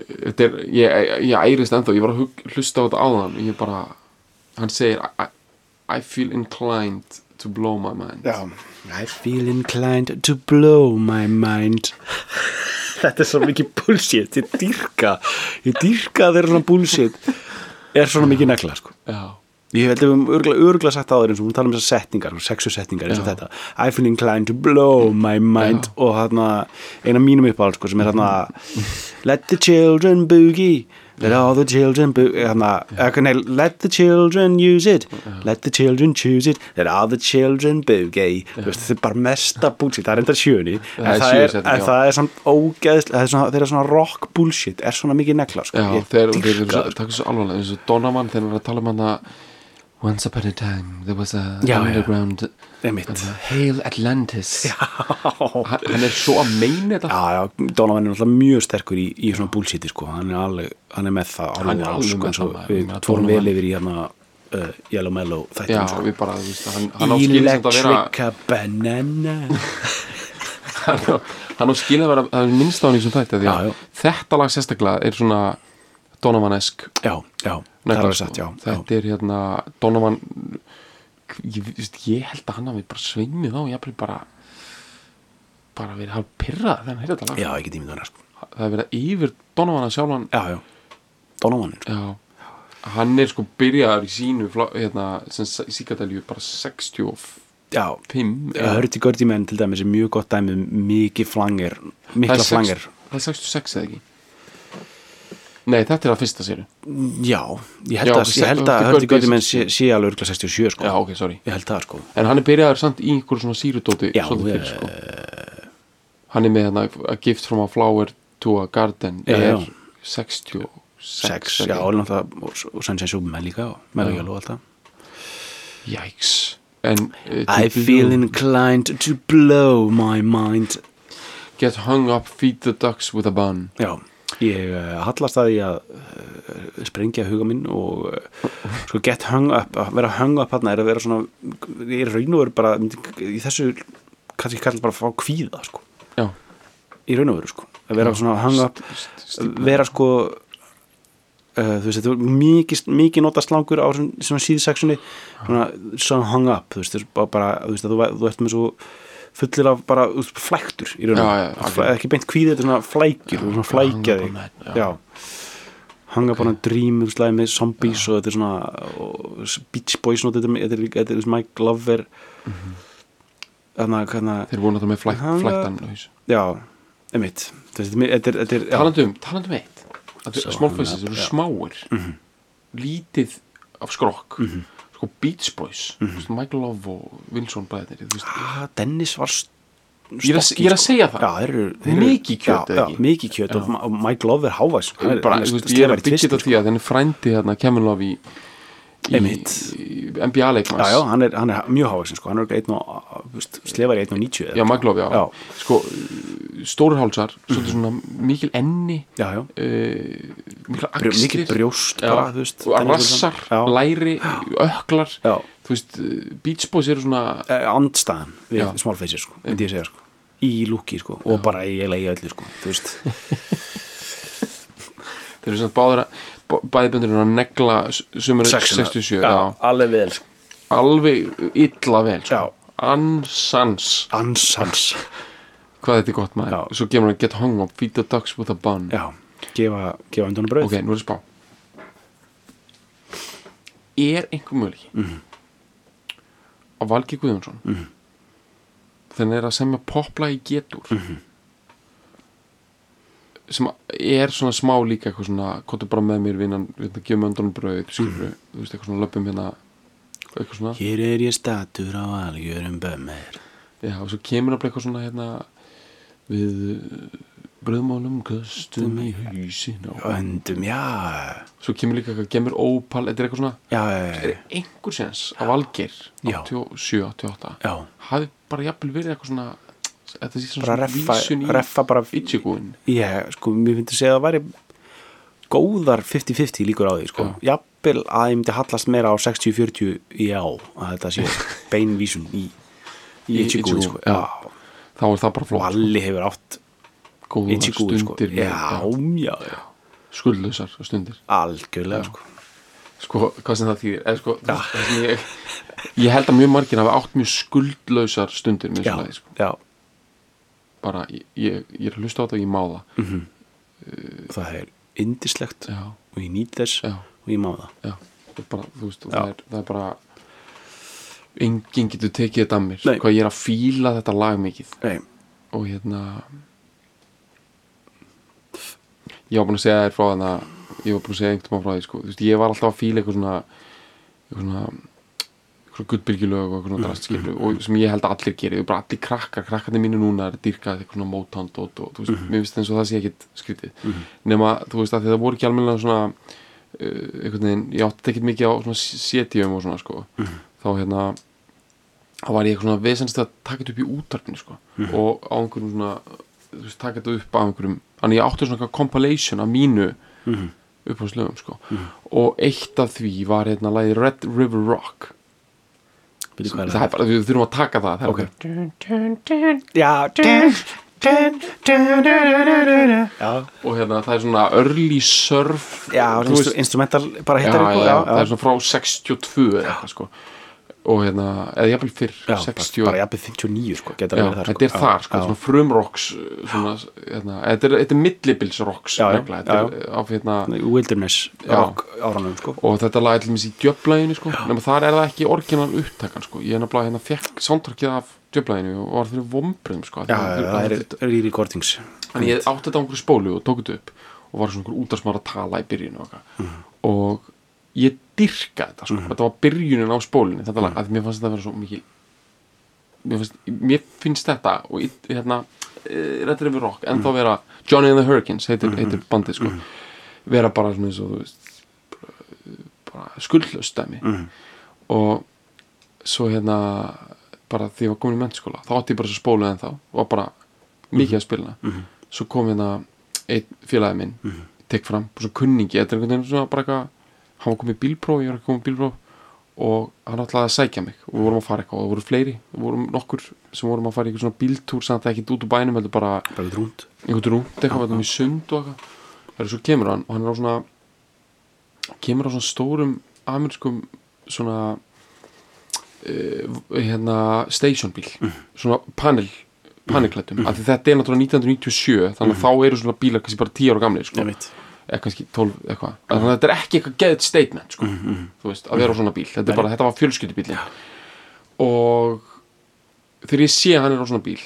þetta er, ég, ég ærist ennþá ég var að hlusta á þetta áðan ég bara, hann segir I, I feel inclined to blow my mind Já. I feel inclined to blow my mind Þetta er svo mikið bullshit Ég dýrka Ég dýrka þeirra svona bullshit Er svona mikið negla sko. Ég held að við örgulega, örgulega sagt áður eins og við tala um þessar setningar, sexu setningar eins og þetta. I feel inclined to blow my mind Já. og hérna eina mínum uppáhald sko, sem er hérna Let the children boogie Let all the children hérna, Let the children use it Let the children choose it Let all the children boogie Þetta er bara mesta bullshit, það er enda sjöni en, það er, en já. það er samt ógeðslega það er svona, þeirra svona rock bullshit er svona mikið negla sko. já þeir, þeir, dýrka þeir, það, sko. það er svo alvarlega eins og Donovan þegar hann er að tala um hann að Once upon a time there was a Já, já. underground Einmitt. Hail Atlantis hann, hann er svo að meina þetta Já, já, Donovan er náttúrulega mjög sterkur í, í svona bullshiti sko, hann er alveg, hann er með það Hann er alveg alveg sko, með það, við Donovan- vel yfir í hérna uh, Yellow Mellow já, þættum sko. við bara, þú veist, hann, hann á skilin sem að vera Electrica banana hann hann á skilin að vera það er minnst á hann í þessum þætti Já, að já. þetta lag sérstaklega er svona Donovan-esk Já, já, það er negla, alveg sko. sagt, já, já. þetta er hérna Donovan ég, ég held að hann hafi bara sveimið á ég bara bara verið hálf pyrrað þegar hann heyrði þetta lag. Já, ekki tímið það sko. það er verið yfir Donovan að sjálfan Já, já, Donovan sko. já, hann er sko byrjaður í sínu hérna, sem síkadælju bara 65 Já, Hörti Gördi menn til dæmis er mjög gott dæmi um mikið flanger, það mikla sex, flanger. það er 66 eða ekki nei, þetta er að fyrsta séru Já, ég held Já, að, ég held að Hurti Hörti Gurdy Gördi menn er sé, sé alveg örgla 67 sko. já, ok, sorry. Ég held það sko. En hann er byrjaður samt í einhverju svona sírudóti Já, svolítið eh, fyrr, sko. hann er með hérna a gift from a flower to a garden Já, er já. 66 Sex, eða já, ekki? og náttúrulega og, og Sunshine Superman líka og Yellow og allt það. Jæks en uh, I to feel blow- inclined to blow my mind. Get hung up, feed the ducks with a bun. Já, ég uh, hallast að því að uh, sprengja huga minn og uh, sko get hung up að vera hung up hann er að vera svona ég er raun og veru bara í þessu kannski kallar bara að fá kvíða sko. Já, í raun og veru sko. Að vera svona hung up vera sko uh, þú veist, mikið, mikið nota slangur á svona, síðsexunni svona, svona hung up þú veist, bara, þú veist, að þú, þú ert með svo fullir af bara flæktur í raun og Já, já, algjörlega. ekki beint kvíði, þetta er svona flækjur, svona flækja hung þig. Up on that, já. hanga bara dream þú veist, lagið með zombies og þetta er svona Beach Boys þetta er, þetta er, líka- þetta er, er Mike Glover. Þannig að þeir voru náttúrulega með flæk, flæktan já, einmitt. Þetta er, þetta er, þetta er já. talandi um, talandi um eitt. Up, eru smáir. Lítið af skrokk. Mhm. Sko Beach Boys mm -hmm. Michael Love og Wilson bæðir Ah, Dennis var Ég er ég er að segja það. Já, eru, Mikið kjöt, já, já, mikið kjöt og, Mike Love er hávæs er- bara, er veist, ég er að byggja þetta því að þenni frændi hérna Kevin Love í, í, Einmitt. í NBA leikmanns Já, já, hann er, hann er mjög hávæsin sko. hann er einn og, þú veist, slefar í 1.90 Já, Mike Love, já, Já. sko stórir hálsar, svolítið svona mikil enni já, já. uh, mikil axlir mikið brjóst já, bara, veist rassar, já. læri, öklar Já. þú veist, uh, Beach Boys eru svona Eh, andstæðan við Já. faces sko, myndi ég segja sko í lúki sko, og bara í eiginlega í öllu sko þú veist, þeir eru að bæðiböndur eru að negla sumur Sexuna. 67 já. alveg vel sko. alveg illa vel sko. Ansans ansans hvað þetta er gott maður Já. svo gefur hann get hung up, feed the ducks with a bun já, gefa, gefa undan brauð ok, nú er það spá er einhver möguleiki mm Mhm. -hmm. að Valgi Guðjónsson mm -hmm. þannig er að semja popla í getur Mhm. -hmm. Sem er svona smá líka eitthvað svona, kottu bara með mér vinnan, við það gefum öndanum brauð skilur, Mhm. þú veist, eitthvað svona löpum hérna eitthvað svona, hér er ég statur á algjörum bömmir já, og svo kemur það eitthvað svona hérna við bröðmálum köstum í hausin á öndum, já svo kemur líka eitthvað, gemur ópal þetta er eitthvað svona, já, já, er já, einhver sens að Valgeir Já. 87, 88 já. hafi bara jafnvel verið eitthvað svona þetta sé svona reffa, vísun í reffa bara Ichigoin ég, sko, mér finnst að segja að það væri góðar 50-50 líkur á því sko. jafnvel að ég myndi hallast meira á 60-40 í á að þetta sé beinvísun í í Í Ichigo, Ichigo, sko. já. já. þá er það bara og flott allir hefur átt Ichigo sko. stundir já, já, já, skuldlausar stundir algjörlega sko. sko, hvað sem það þýðir eða, sko, það, það sem ég, ég held að mjög margir hafa átt mjög skuldlausar stundir með já, svona sko. Bara, ég, ég, er að hlusta á þetta og ég má það Mhm. það er indislegt já, og ég nýt þess já, og ég má það bara, veist, það er, það er bara enginn getur tekið þetta að mér Nei. hvað ég er að fíla þetta lag mikið Nei. og hérna ég var búin að segja þér frá þannig að ég var búin að segja einhvern veginn frá því sko. Veist, ég var alltaf að fíla eitthvað svona eitthvað svona eitthvað guttbyrgjulög og eitthvað drast skilur og sem ég held að allir gerir, bara allir krakkar. Krakkarnir mínu núna er dýrkað eitthvað dot og þú veist, mér finnst eins og það sé ekkit skrítið. Nema, þú veist, að það voru ekki almennilega svona uh, einhvern veginn, ég átti ekkit mikið á svona setjum og svona sko. Þá hérna þá var ég eitthvað svona vesenst að taka þetta upp í útarpinu sko. Og á einhverjum svona þú veist, taka þetta upp á einhverjum þannig ég átti svona compilation af mínu upp á slöfum sko og eitt af því var hérna lagið Red River Rock það er bara, við þurfum að taka það, það Ok. er Já, já, og hérna það er svona early surf já instrumental bara hittar já, eitthvað já, já, það er svona frá 62 eða eitthvað sko og hérna, eða jafnvel fyrr já, 60 bara jafnvel 59 sko, Já, þar þetta er þar, sko, já. svona frumrocks svona, hérna, þetta er, þetta er nefnilega, þetta er af hérna Wilderness rock áranum sko. Og þetta lag er til dæmis í djöflæginu sko, nema þar er það ekki orginal upptakan sko, ég er nefnilega hérna fekk soundtrackið af djöflæginu og var fyrir vombriðum sko, já, það er, í recordings Þannig ég átti þetta á einhverju spólu og tók þetta upp og var svona einhver útarsmára að tala í byrjun og, mm. og ég dyrka þetta sko. þetta var byrjunin á spólunni. Þetta lag, að mér fannst þetta að vera svo mikil mér finnst, mér finnst þetta og hérna, Rættir yfir rock en þá vera Johnny and the Hurricanes heitir, heitir bandið sko. Vera bara svona eins og þú veist bara, skuldlaust dæmi. Og svo hérna bara því ég var komin í mennskóla þá átti ég bara svo spólu en þá og bara mikið að spila. Svo kom hérna einn félagi minn tek fram, svo kunningi þetta er einhvern veginn svona bara eitthvað hann komið í bílpróf, ég var ekki komið í bílpróf og hann ætlaði að sækja mig. Og við vorum að fara eitthvað og það voru fleiri, við vorum nokkur sem vorum að fara í eitthvað svona bíltúr samt ekki út úr bænum, heldur bara rúnd einhvern rúnt eitthvað, í sund og eitthvað. Það er svo kemur hann og hann er á svona kemur á svona stórum amerískum svona uh, hérna stationbíl. Svona panel panelklættum, af því þetta er náttúrulega 1997 þannig að þá eru svona bílar kannski bara 10 ára gamlir sko, eða kannski 12 eitthvað, þannig að þetta er ekki eitthvað geðt statement sko, þú veist, að vera á svona bíl þetta er bara, þetta var fjölskyldubílin og þegar ég sé að hann er á svona bíl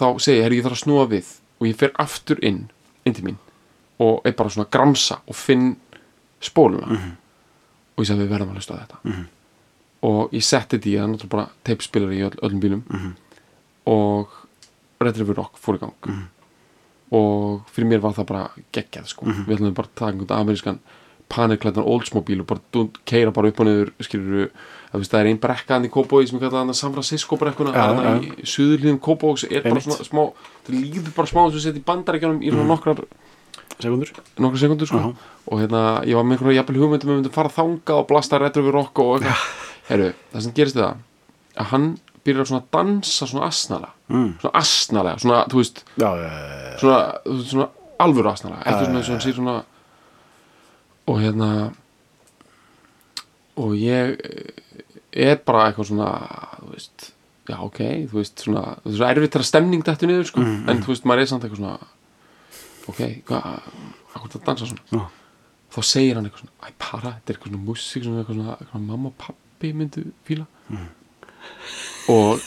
þá segi ég, herri, ég þarf að snúa við. Og ég fer aftur inn inn til mín og er bara svona að gramsa og finn spóluna. Og ég segi við verðum að hlusta á þetta. Og ég setti þetta í það, náttúrulega bara teipspilari í öll, öllum bílum. Og Red River Rock fór í gang. Mhm. Og fyrir mér var það bara geggjað sko. við ætlum bara að taka einhvern amerískan paniklættan Oldsmobile og bara keira bara upp og niður skilur að það er ein brekkaðan í Kópói sem er kallað hann San Francisco brekkuna ja, já. í suðurlíðum Kópói er það líður bara smá þess að setja í bandaríkjánum í svona nokkrar sekundur nokkra sekundur sko. Já. og hérna, ég var með einhverja jafnvel hugmyndum um að við myndum fara þangað og blasta retro við rock og eitthvað það sem gerist við það að hann byrjar svona að dansa svona asnala. Mm. svona asnalega, svona, þú veist já, já, já, svona, svona alvöru asnalega ekki svona eins og hann sé svona og hérna og ég er bara eitthvað svona þú veist, já ok þú veist, svona, þú veist, erfitt þegar stemning þetta niður, sko, Mm, en þú veist, maður er samt eitthvað svona ok, hvað hvað er að dansa svona. Þá segir hann eitthvað svona, æ para, þetta er eitthvað svona músík svona, eitthvað mamma og pappi myndu fíla og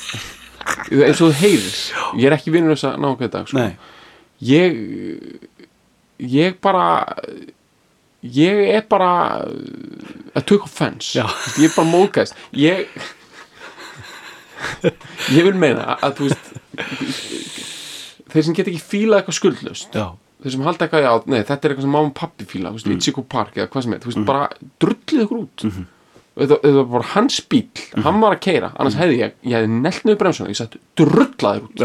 eins og þú heyrir ég er ekki vinnur þess að ná okkur dag sko. Ég ég bara ég er bara að tök offense Já. Ég er bara móðgæst ég ég vil meina að þú veist þeir sem get ekki fílað eitthvað skuldlust já. þeir sem halda eitthvað, já, nei, þetta er eitthvað sem og pappi fíla, þú veist, mm. Ichigo Park eða hvað sem er, þú veist, bara drullið ykkur út mm þetta, þetta bara hans bíl hann var að keira, annars hefði ég ég hefði nelt niður bremsuna, ég sagði, drullaður út.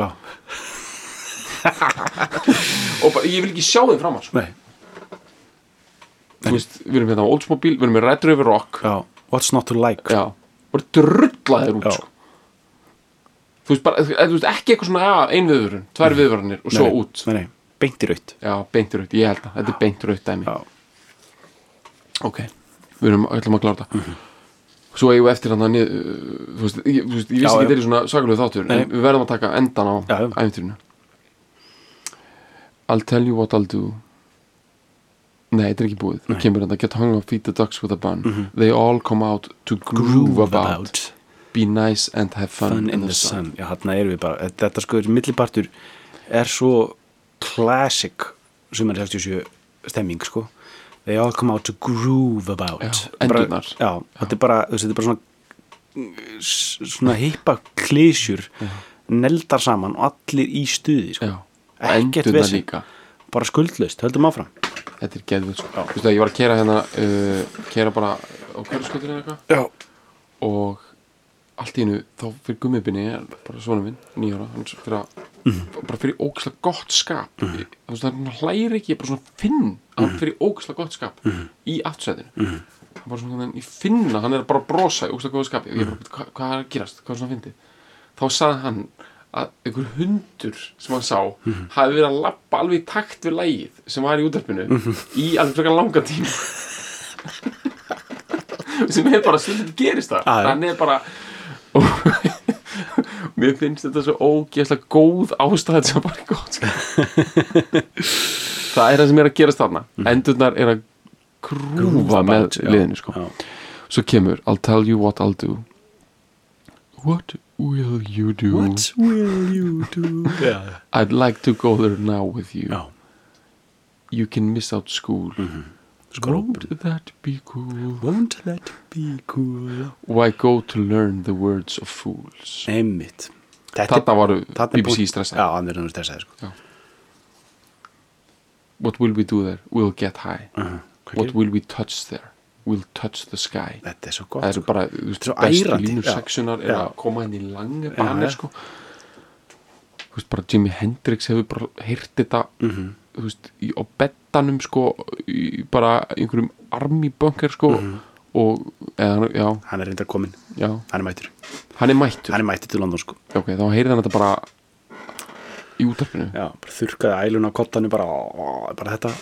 Og bara, ég vil ekki sjá þeim fram hans Nei. þú veist, við erum hérna á Oldsmobile, við erum með Red River Rock. Já. what's not to like? Já, bara drullaður út sko. þú veist, bara, þú veist, ekki eitthvað svona, já, ein viðvörun tvær viðvörunir og svo nei, út. Nei, nei. beint í raut já, beint raut, ég held að, þetta er beint raut dæmi. Já. ok, við erum ætlum að klára þetta. Mhm. Svo eigum við eftir hann að þú veist, ég, þú veist, ég vissi ekki þeirri svona sakalegu þáttur Nei. en við verðum að taka endan á Já, já. æfintýrinu I'll tell you what I'll do. Nei, þetta er ekki búið. Það kemur þetta, get hung up, feed the ducks with a bun. Mhm. they all come out to groove, about, be nice and have fun, fun in the sun. já, hann erum við bara, þetta sko millipartur er svo classic sumar 67 stemming sko they all come out to groove about. Já, þetta er bara, er svona svona hippa klísjur neldar saman og allir í stuði sko. Ekkert líka. Bara skuldlaust, höldum áfram. Þetta er geðvöld sko. Að ég var að kera hérna uh, kera bara á hverjaskötur eða eitthvað. Og allt í hennu þá fyrir gummibinni bara svona minn, nýjára að, Mhm. bara fyrir ógislega gott skap. Mm. veist það hann hlæri ekki ég bara svona finn að. Hann fyrir ógislega gott skap í aftsæðinu mm. hann bara svona, ég finn að hann er bara að brosa í ógislega góða skapi ég bara, Mhm. hvað, er að gerast, hvað er svona fyndið þá sagði hann að einhver hundur sem hann sá Mhm. hafi verið að lappa alveg í takt við lægið sem var í Mhm. í alveg frekar langa tíma sem er bara stundum gerist það hann er bara og mér finnst þetta svo ógeðslega góð ástæð sem bara er gott það er það sem er að gerast þarna. Endurnar er að krúfa með liðinu sko. Já. svo kemur I'll tell you what I'll do. What will you do? What will you do? Já, I'd like to go there now with you. Já. You can miss out school Skrópur. Won't that be cool won't that be cool Why go to learn the words of fools einmitt Þetta er BBC stressað. já, hann er hann stressaði sko. What will we do there? We'll get high uh, What will we touch there? We'll touch the sky þetta er svo Það gott eru sko. bara, bestu ærandi, línu já. sexunar er að koma henni í langi banir sko Þú veist, bara Jimi Hendrix hefur bara heyrt þetta Mhm. þú veist, á bettanum sko í bara einhverjum armibönker sko Mhm. og, eða, já, hann er reyndar komin, já. Hann er mættur. Hann er mættur, hann er mættur til London sko. ok, þá heyrði hann þetta bara í útarpinu já, bara þurrkaði ælun á kottanu bara, ó, bara þetta.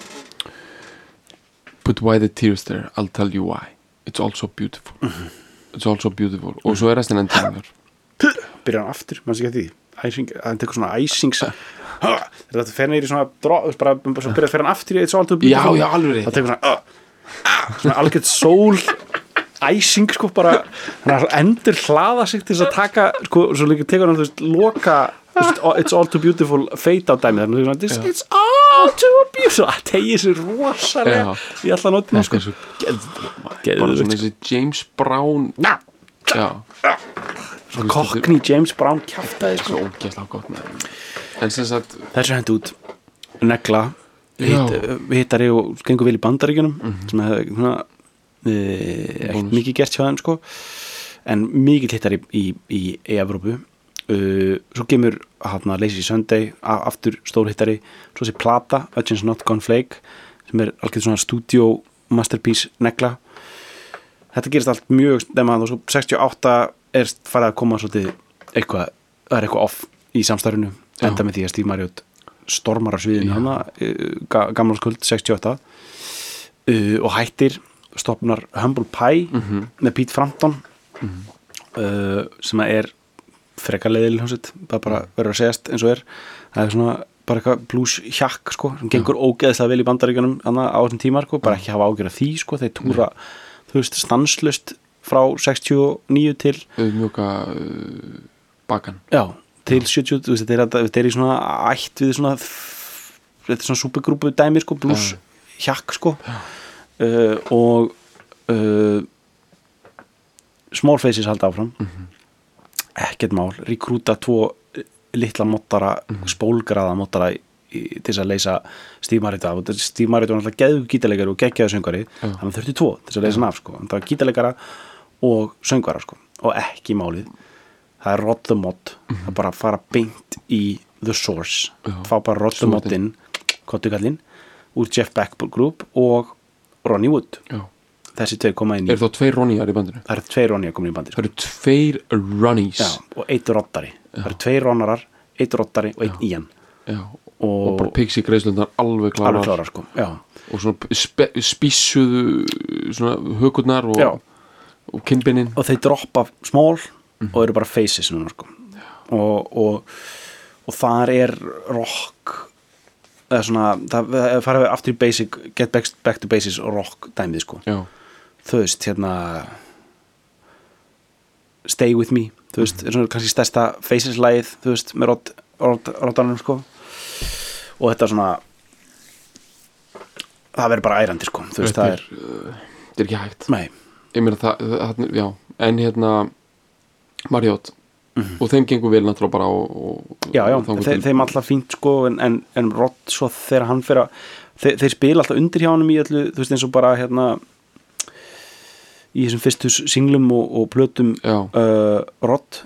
But why the tears there? I'll tell you why. It's all so beautiful. Mhm. It's all so beautiful. Og svo er restin endur þar byrjar hann aftur, maður sé ekki að því? Æsing, hann tekur svona æsings þetta fer neyri svona dró, bara, bara svo byrjar að fer hann aftur í eitt svo alltaf Já, já, alveg það tekur svona uh, svona algjört sól æsing sko bara endur hlaða sig til þess að taka sko, svo líka tekur hann þú veist loka it's all too beautiful fade á dæmi þannig að this, it's all too beautiful. Það tegir sér rosalega í alla nóttina sko. Bara svona þessi James Brown er Cockney James Brown kjaftaði sko. ógeðslega gott með sem sagt, þessu hendi út. Negla hittari og gengur vel í bandaríkjunum sem hefði svona, e, ekki mikið gert hjá þeim sko. en mikið hittari í, í, í Evrópu. Uh, svo kemur hana, Lazy Sunday aftur stór hittari svo sé Plata, Urgent's Not Gone Flake sem er algjörð svona studio masterpiece negla. Þetta gerist allt mjög stemma og svo 68 er farið að koma svolítið eitthvað, það er eitthvað off í samstarfinu. Enda með því að Steve Marriott stormar á sviðinu hana gamla skuld 68 uh, og hættir stopnar Humble Pie Mhm. með Pete Frampton. Uh, sem að er frekar leiðil hljómsveit, bara, bara verður að segjast eins og er, það er svona bara eitthvað blues hjakk sko, sem gengur ógeðslega vel í bandaríkjunum á þessum tíma sko, bara ekki hafa ágjör af því sko, þeir túra, þú veist, stanslust frá 69 til auðmjóka uh, bakan. Já, til 70, þú veist, þetta er, í svona ætt við svona þetta er svona supergrúpu dæmi sko, blues hjakk sko. Uh, og uh, Small Faces halda áfram. Ekkert mál, rekrúta tvo litla mottara, spólgraða mottara í, í, til þess að leysa af. Og Steve Marriott var náttúrulega geðu gítarleikari og geggjaðu söngari þannig að þurfti tvo til þess að leysa hann af sko. það var gítarleikara og söngara sko. og ekki málið það er Rod the Mod það er bara að fara beint í The Source. Já. fá bara Rod the Modin kottukallinn úr Jeff Beck Group og Ronnie Wood. Já. þessi tveir koma inn í er þá tveir Ronnyar í bandinu? Það eru tveir Ronnie að koma inn í bandir það eru tveir Ronnies. Já, og eitt rottari það eru tveir ronnarar, eitt rottari og eitt Já. og, og bara pixi greiðslundar alveg klárar. Alveg klára sko já, og svona svona hökurnar og, kinnbinin og þeir droppa small og eru bara faces núna sko. Og, og, og þar er rock eða svona, það farið við aftur í basic get back, back to basics og rock dæmið sko. Já, þú veist, hérna Stay With Me þú veist, er svona kannski stærsta Faces-lægið, þú veist, með rott, rott, rottanum sko. Og þetta svona það verður bara ærandi sko þú veist, það er, er, uh, þetta er ekki hægt. Nei, ég meina það, það, já. En hérna Marriott og þeim gengur vel náttúrulega bara og, og, já, já, til- þeim alltaf fínt sko en, en, en rott svo þegar hann fyrir að þeir, þeir spila alltaf undir hjá honum í öllu þú veist, eins og bara hérna í þessum fyrstu singlum og, og plötum uh, Rott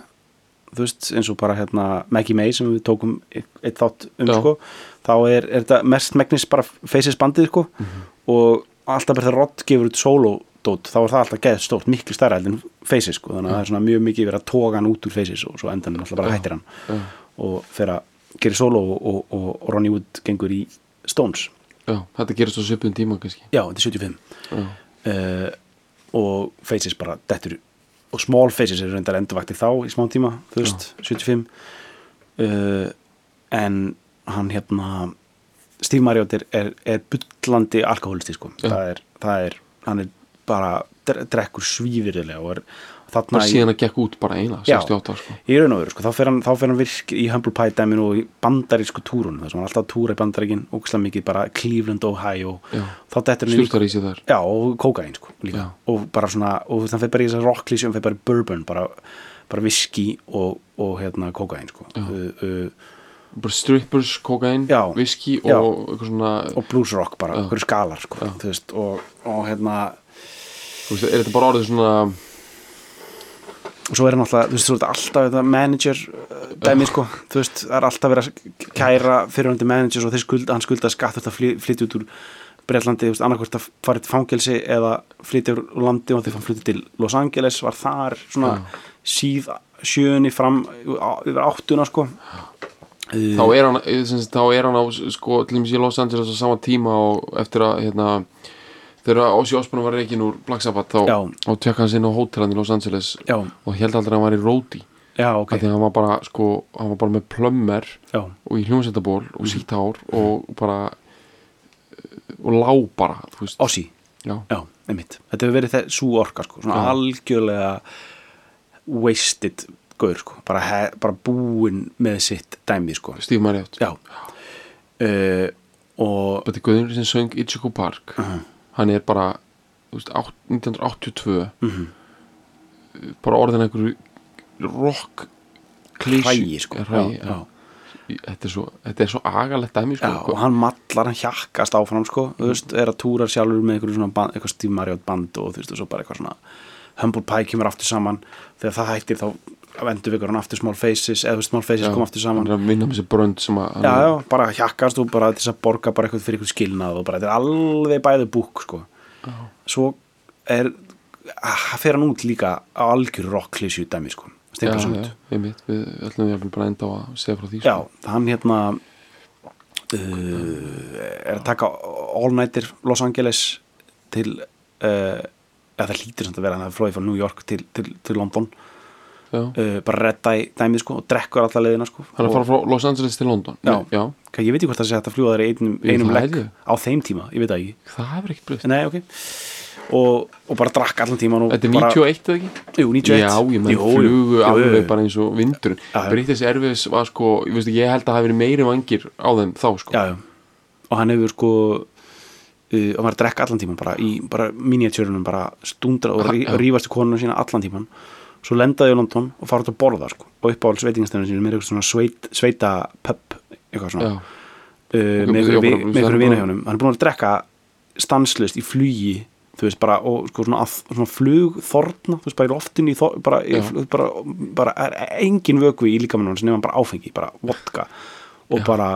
þú veist eins og bara hérna Maggie May sem við tókum eitt, eitt þátt um Já. sko þá er, er þetta mest megnis bara faces bandið sko Mhm. og alltaf bara þegar Rott gefur út solo dót þá er það alltaf geðt stórt miklu stærra heldur en faces sko. Þannig að það er svona mjög mikið verið að toga hann út úr faces og svo endan alltaf bara hættir hann. já, og fyrir að gera solo og, og, og Ronnie Wood gengur í Stones. Já, þetta gerist á svipun tíma kannski. Já, þetta er 75 já, uh, og Faces bara dettur og Small Faces eru reyndar endurvaktir þá í smá tíma, þú veist, 75 uh, en hann hérna Steve Marriott er, er, er bullandi alkoholisti sko, það er, það er hann er bara, dre- drekkur svífirilega og er þarna og síðan að gekk út bara eina, Já. 68 sko. í raun og veru, sko, þá fer hann, fer hann virk í Humble Pie dæminu og í bandarísku túrun þess að hann alltaf túra í bandaríkin ógæslega mikið bara Cleveland, Ohio. Já. þá dettur hann inn í stjórnar í sig þar. Já, og kókain sko og bara svona, og þannig fyrir bara í þessar rocklísi og fyrir bara í bourbon, bara, bara whisky og, og hérna kókain sko. Uh, uh, bara strippers, kokain, whisky og Já. eitthvað svona og blues rock bara, hverju skalar sko, veist, og, og hérna þú veist, er þetta bara orðið svona og svo er hann alltaf, þú veist, er þetta alltaf þetta manager uh, dæmi sko, þú veist, það er alltaf verið að kæra fyrirvændi managers og þeir skulda, hann skulda skatt þetta flytja út úr Breitlandi, þú veist, annarkvort að fara til fangelsi eða flytja úr landi og þegar hann flytja til Los Angeles var þar svona Já. síð sjöunni fram yfir áttuna sko þá er hann, eh, þá er hann á sko, til dæmis í Los Angeles á sama tíma og eftir að hérna, þegar Ozzy Osbourne var reikin úr Black Sabbath þá, þá tjekka hann sinna á hótelan í Los Angeles Já, og held aldrei að hann var í ok. Okay. því að hann var bara sko, hann var bara með plömmer Já, og í hljómsættaból og Mhm. sítt hár og bara eh, og lá bara, Ossi, já, já, einmitt. Þetta hefur verið þessu orka sko, svona algjörlega wasted gaur sko, bara, he, bara búinn með sitt dæmi sko. Steve Marriott. Já. Uh, Og Þetta er Guðin sem söng Ichigo Park hann er bara veist, átt- 1982 Mhm. bara orðin einhverju rock hrægi sko. Hrægi, já, já. Þetta, er svo, þetta er svo agalegt dæmi sko, Já, og hann mallar, hann hjakkast áfram sko, þú veist, er að túra sjálfur með eitthvað eitthvað Steve Marriott band og þú veist, og svo bara eitthvað svona Humble Pie kemur aftur saman. Þegar það hættir þá vendur við hann aftur Small Faces eða Small Faces kom aftur saman hann er að vinna með þessi brönd sem að já, já, bara hjakkast og bara til þess að borga bara eitthvað fyrir eitthvað skilnað og bara þetta er alveg bæði búk sko. svo er að fer hann út líka á algjör rock klísju dæmi sko. já, já, einmitt, við ætlum við bara enda á að segja frá því Já, sko. hann hérna uh, er að taka All Nighter Los Angeles til uh, eða það lítur samt að vera hann að flóði frá New York til, til, til London já. Uh, bara redda í dæmið sko og drekkur alla leiðina sko. Hann er að fara frá Los Angeles til London. Já. já. Hvað, ég veit ekki hvort það sé hægt að fljúa þær í einum, einum legg á þeim tíma, ég veit ekki. Það hefur ekkert blöð Nei, ok. Og, og bara drakk allan tíman þetta er bara, 91 eða ekki? Jú, 91 já, ég menn flugu alveg bara eins og vindurinn. British Airways var sko ég, veist, ég held að það verið meiri vangir á þeim þá sko. Já, og hann hefur sko uh, og maður drekka allan tíman bara í miniatjörunum bara stundra og rí, Já. rífast í konuna sína allan tíman svo lendaði í London og fara út að borða sko, og upp á alls veitingastæðinu sínu með eitthvað svona sveit, sveita pub eitthvað svona. Uh, með einhverju vinahjónum. Hann er búin að drekka stanslust í flugi þú veist bara og sko svona, að, svona flugþorna þú veist bara í loftinu bara, bara, bara engin vökvi í líkamannum sem nefnum bara áfengi, bara vodka og Já, bara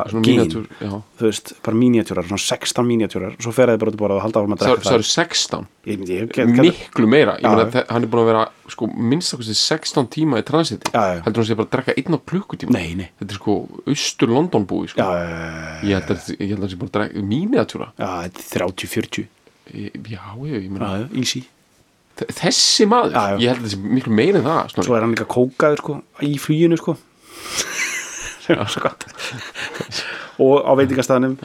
já. þú veist, bara miniatúrar, svona 16 miniatúrar svo fer það bara út að borða og halda áfram að það drekka það. eru 16 ég, ég, ég, miklu meira. Ég meina þe- hann er búin að vera sko minnstakosti 16 tíma í transiti. Já, já. heldur hann sé bara að drekka einn á klukkutíma? Nei, nei. Þetta er sko austur London búi sko. já, já, ég held að ég held að hann sé bara að drekka er 30-40 já, já, ég meina easy. Þe- þessi maður, Já, já. ég held að það sé miklu meira en það svo er hann líka kókaður sko í var sko og á veitingastæðanum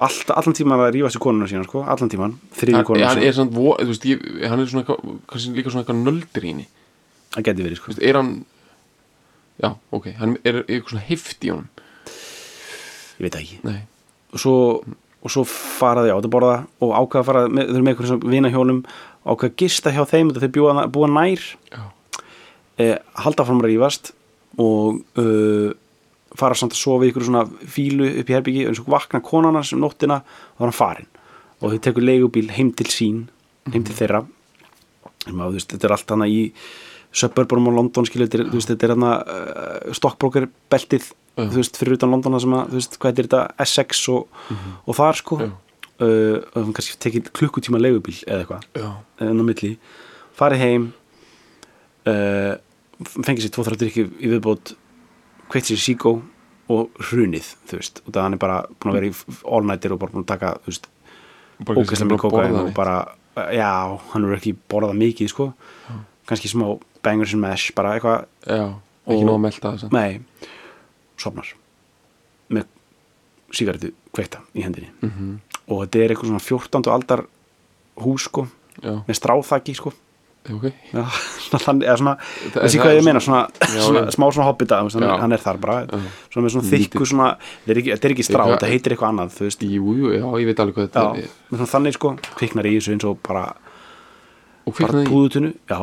alltaf, allan tíman að rífast í konuna sína sko. Allan tíman, þriði hann, konuna hann sína. er svona, vo- þú veist, ég, hann er svona eitthvað- kannski líka svona eitthvað nöldur í henni. Það geti verið sko. Er hann já, ok, hann er eitthvað svona heift í honum. Ég veit ekki. Og svo, og svo faraði á þetta borða og ákveða að fara með, þau eru með einhverjum vinahjólum ákveða að gista hjá þeim þau búa, nær. Eh, halda fram að rífast og uh, fara samt að sofa í ykkur svona fílu upp í herbyggi og svo vakna konana sem nóttina og þá er hann farin og þau tekur leigubíl heim til sín heim til þeirra. Maður, veist, þetta er allt hana í suburbanum á London skilu, þetta veist, þetta er hana uh, stokkbrókar beltið Já. þú veist, fyrir utan London það sem að, þú veist, hvað er þetta Essex og, og þar sko. Já. uh, og það kannski tekið klukkutíma leigubíl eða eitthvað já, en á milli. Farið heim uh, fengið sér tvo-þrjá drykki í viðbót kveitt sér síkó og hrunið, þú veist. Og það hann er bara búin að vera í all nighter og bara búin að taka, þú veist, ógæslega með borða og bara, já, hann er ekki borðað mikið, sko. Kannski smá bangers and mash, bara eitthvað já, ekki nóg að það samt. nei, sopnar með sígarettu kveikta í hendinni. Mhm. og þetta er eitthvað svona 14. aldar hús, sko, já, með stráþaki, sko ok. Já, svona þannig, eða svona, Það- það hvað er ég meina, svona, Já, svona já. smá svona hobbita, hann, Já. er þar bara, Já. svona með svona þykku svona, þetta er er ekki strá, þetta heitir eitthvað annað, jú, jú, já, ég veit alveg hvað já, þetta er. með svona þannig sko, kviknar í þessu eins og bara, og bara púðutunu, já,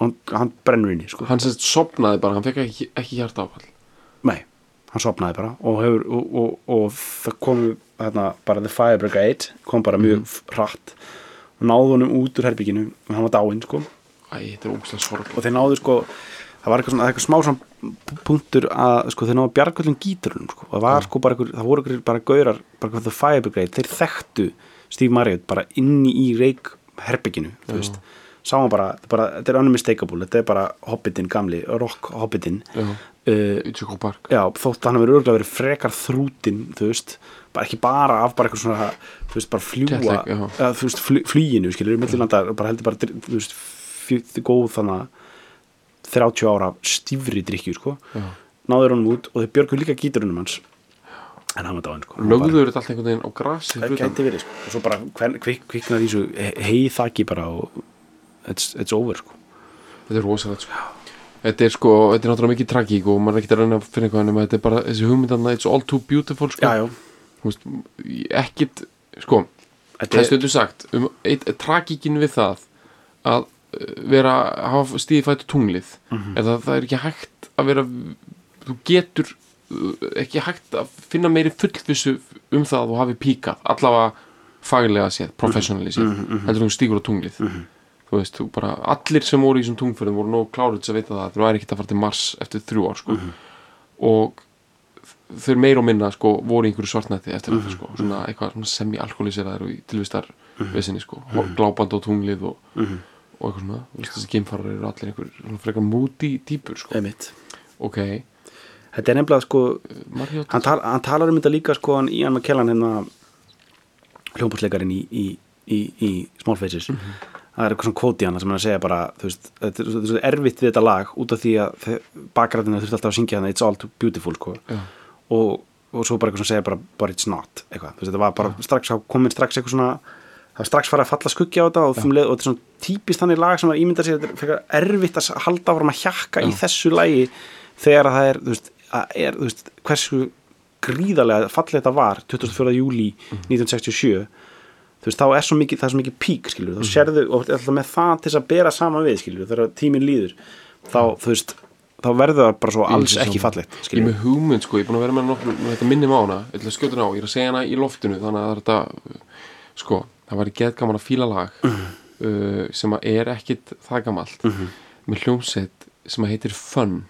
hann, hann brennur inn í, sko, hann sérst sopnaði bara, hann fekk ekki, ekki hjarta áfall nei, hann sopnaði bara og hefur, og, og, og það kom hérna, bara The Fire Brigade, kom bara mjög Mhm. hratt og náðu honum út úr herbygginu og hann var dáinn, sko, æ, þetta er ógstlega sorg og þeir náðu sko það var eitthvað, svona, eitthvað smá svona punktur að sko þeir náðu bjargallum gíturunum sko. það var sko bara eitthvað, það voru eitthvað bara gaurar bara eitthvað The Fire Brigade, þeir þekktu Steve Marriott bara inni í reik herbygginu, þú veist. Sáum bara, þetta er bara, þetta er unmistakable þetta er bara Hobbitin gamli, rock Hobbitin já, uh, í Tjökko Park. já, þótt hann hefur örgulega verið frekar þrútin, þú veist bara ekki bara af bara eitthvað svona þú veist, bara fljúa, já. eða, þú veist, fl flýinu, skilur, millilanda bara heldur bara, þú veist, góð þannig að 30 ára stífri drikkju, sko Já. náður honum út og þeir björgu líka gíturunum hans en hann var dáinn, sko lögður þetta allt einhvern veginn á grasi það gæti verið, sko, og svo bara kvik, kviknar í þessu heið þakki bara og it's, it's over, sko þetta er rosalegt sko. þetta er sko, þetta er náttúrulega mikið tragík og maður er ekkert að reyna að finna eitthvað nema þetta er bara þessi hugmyndan it's all too beautiful sko. já, já, veist, ekkit sko, það er stundu sagt um eitt, tragíkin við það að uh, vera hafa stíði fættu tunglið Mhm. eða það er ekki hægt að vera þú getur uh, ekki hægt að finna meiri fullvissu um það að þú hafi píkað allavega faglega séð, professionally séð Mhm, heldur þú stígur á tunglið þú veist, þú bara, allir sem voru í þessum tungförðum voru nóg klárið að vita það að þú væri ekkert að fara til Mars eftir þrjú ár sko. Mhm. og þeir meir og minna sko, voru í einhverju svartnætti eftir Mhm. þetta sko, svona eitthvað svona semi-alkoholiseraður og í tilvistar vesinni sko, gláband á tunglið og, Mhm. og eitthvað svona, þessi geimfarar eru allir einhver svona frekar múti típur sko. einmitt. Ok, þetta er nefnilega sko hann, tal, hann talar um þetta líka sko hann Ian McKellan hérna hljómbúrsleikarinn í, í, í, í Small Faces. Það er eitthvað svona kvóti hann sem hann segja bara þú veist, þetta er er erfitt við þetta lag út af því að bakgræðina þurfti alltaf að syngja hann It's all too beautiful sko. Já. Og, og svo bara eitthvað sem segja bara but it's not eitthvað, þú veist, þetta var bara strax þá komin strax eitthvað svona það var strax farið að falla skuggi á þetta og, leið, og þetta er svona típist þannig lag sem var ímyndað sér þetta er frekar erfitt að halda áfram að hjakka í þessu lagi þegar að það er, þú veist, er, þú veist hversu gríðarlega fallið þetta var 24. júli 1967 þú veist, þá er svo mikið, það er svo mikið pík skilur, þá sérðu, og alltaf með það til að bera saman við, skilur, þegar tíminn líður. Þá, þú veist, þá verður það bara svo alls ekki fallegt, Ég er með hugmynd sko, ég er búin að vera með nokkur þetta minnum á hana, ég ætla að skjóta hana á ég er að segja hana í loftinu, þannig að þetta sko, það væri geð gaman að fíla lag uh, sem að er ekkit það gamalt með hljómsveit sem að heitir Fun.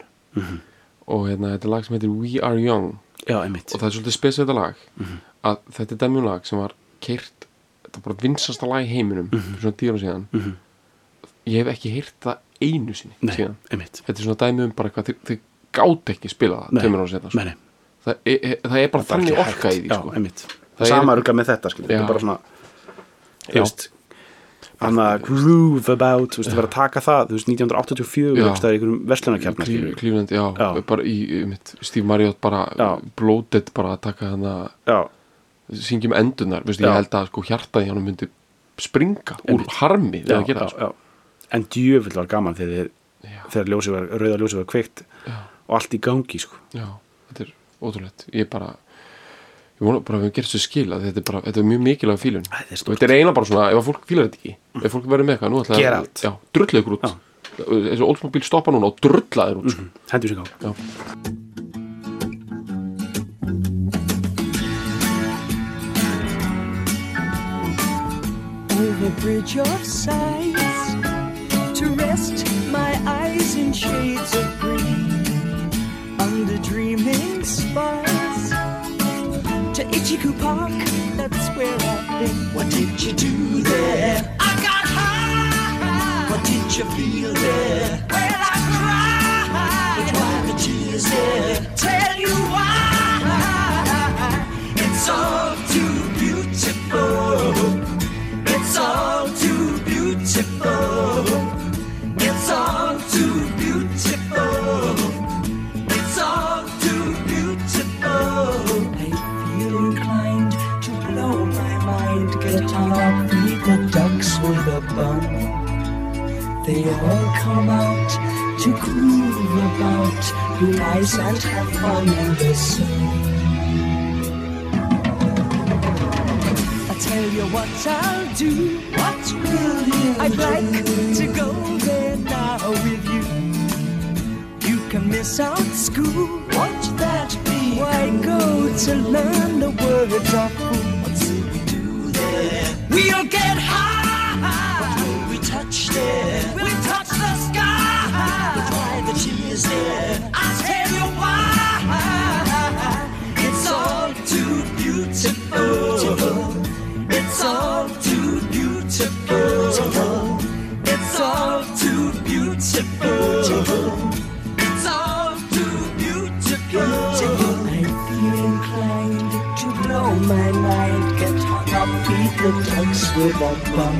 Og hérna, þetta er lag sem heitir We Are Young. Já, einmitt, og það er svolítið spesið þetta lag að þetta er dæmjum sem var keirt þetta er bara vinsasta lag í heiminum svona tíu ára síðan. Ég hef ekki heyrt það einu sinni nei, þetta er svona dæmi um bara eitthvað þið, þið gátt ekki spila það Nei, tveimur ára setna sko. nei, nei, það, er, það er bara þannig orka í því sko. einmitt, Það sama rugga með þetta, þetta er bara svona Já. þú veist hann að groove about, þú veist, það verður að taka það þú veist, 1984, Já. það er einhverjum verslunarkjarnar, Klífland, já, Já. bara í Steve Marriott bara Já. blótið bara að taka hann að syngjum endunar, ég held að sko hjartaði hann myndi springa úr harmi við já, að gera já, það sko. já en djöfull var gaman þegar, þegar ljósi var, rauða ljósi var kveikt Já. og allt í gangi, sko. Já, þetta er ótrúlegt. Ég bara ég vona bara að við gerum svo skil að þetta er bara þetta er mjög mikilvæg fílun. Æ, þetta er og þetta er eiginlega bara svona, ef að fólk fílar þetta ekki ef fólk verður með eitthvað, nú ætla Get out. já, drullið ykkur út. Þessi Oldsmobile stoppa núna og drullaðir út sko. hendur sig á já, over bridge of sights to rest my eyes in shades of green under dreaming spires to Ichiku Park. That's where I've been. What did you do there? I got high. What did you feel there? Well, I cried. But why the tears there? Tell you why. They all come out to groove about, nice and have fun in the sun. I tell you what I'll do. What will you I'd like to go there now with you. You can miss out school. Won't that be? Why go to learn the words of food? What will we do there? We'll get high. What will we touch there? We'll touch the sky. But why the tears there? I'll tell you why. It's all too beautiful. It's all too beautiful. It's all too beautiful. The ducks with a bun.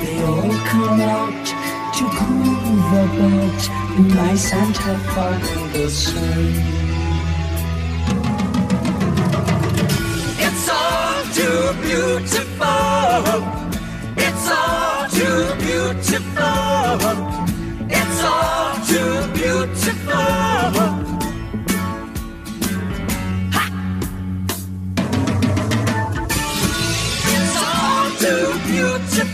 They all come out to groove about, be nice and have fun the sun. It's all too beautiful. It's all too beautiful. It's all too beautiful. It's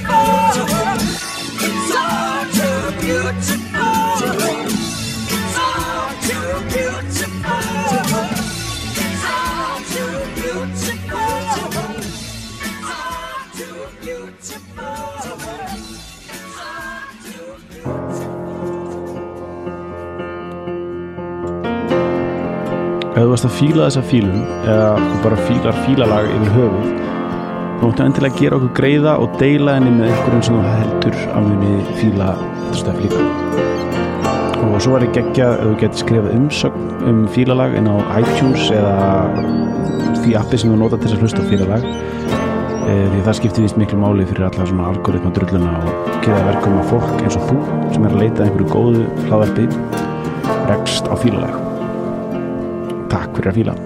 all too beautiful. It's beautiful. It's all too beautiful. It's þú varst að endilega gera okkur greiða og deila henni með einhverjum sem þú heldur að muni fíla þetta stöf líka. Og svo var ég geggja ef þú getur skrifað umsögn um fílalag inn á iTunes eða því appi sem þú nota til þess að hlusta fílalag. E, því það skiptir vist miklu máli fyrir alla svona algoritma drulluna og geða verkum að fólk eins og þú sem er að leita að einhverju góðu hlaðarpi rekst á fílalag. Takk fyrir að fíla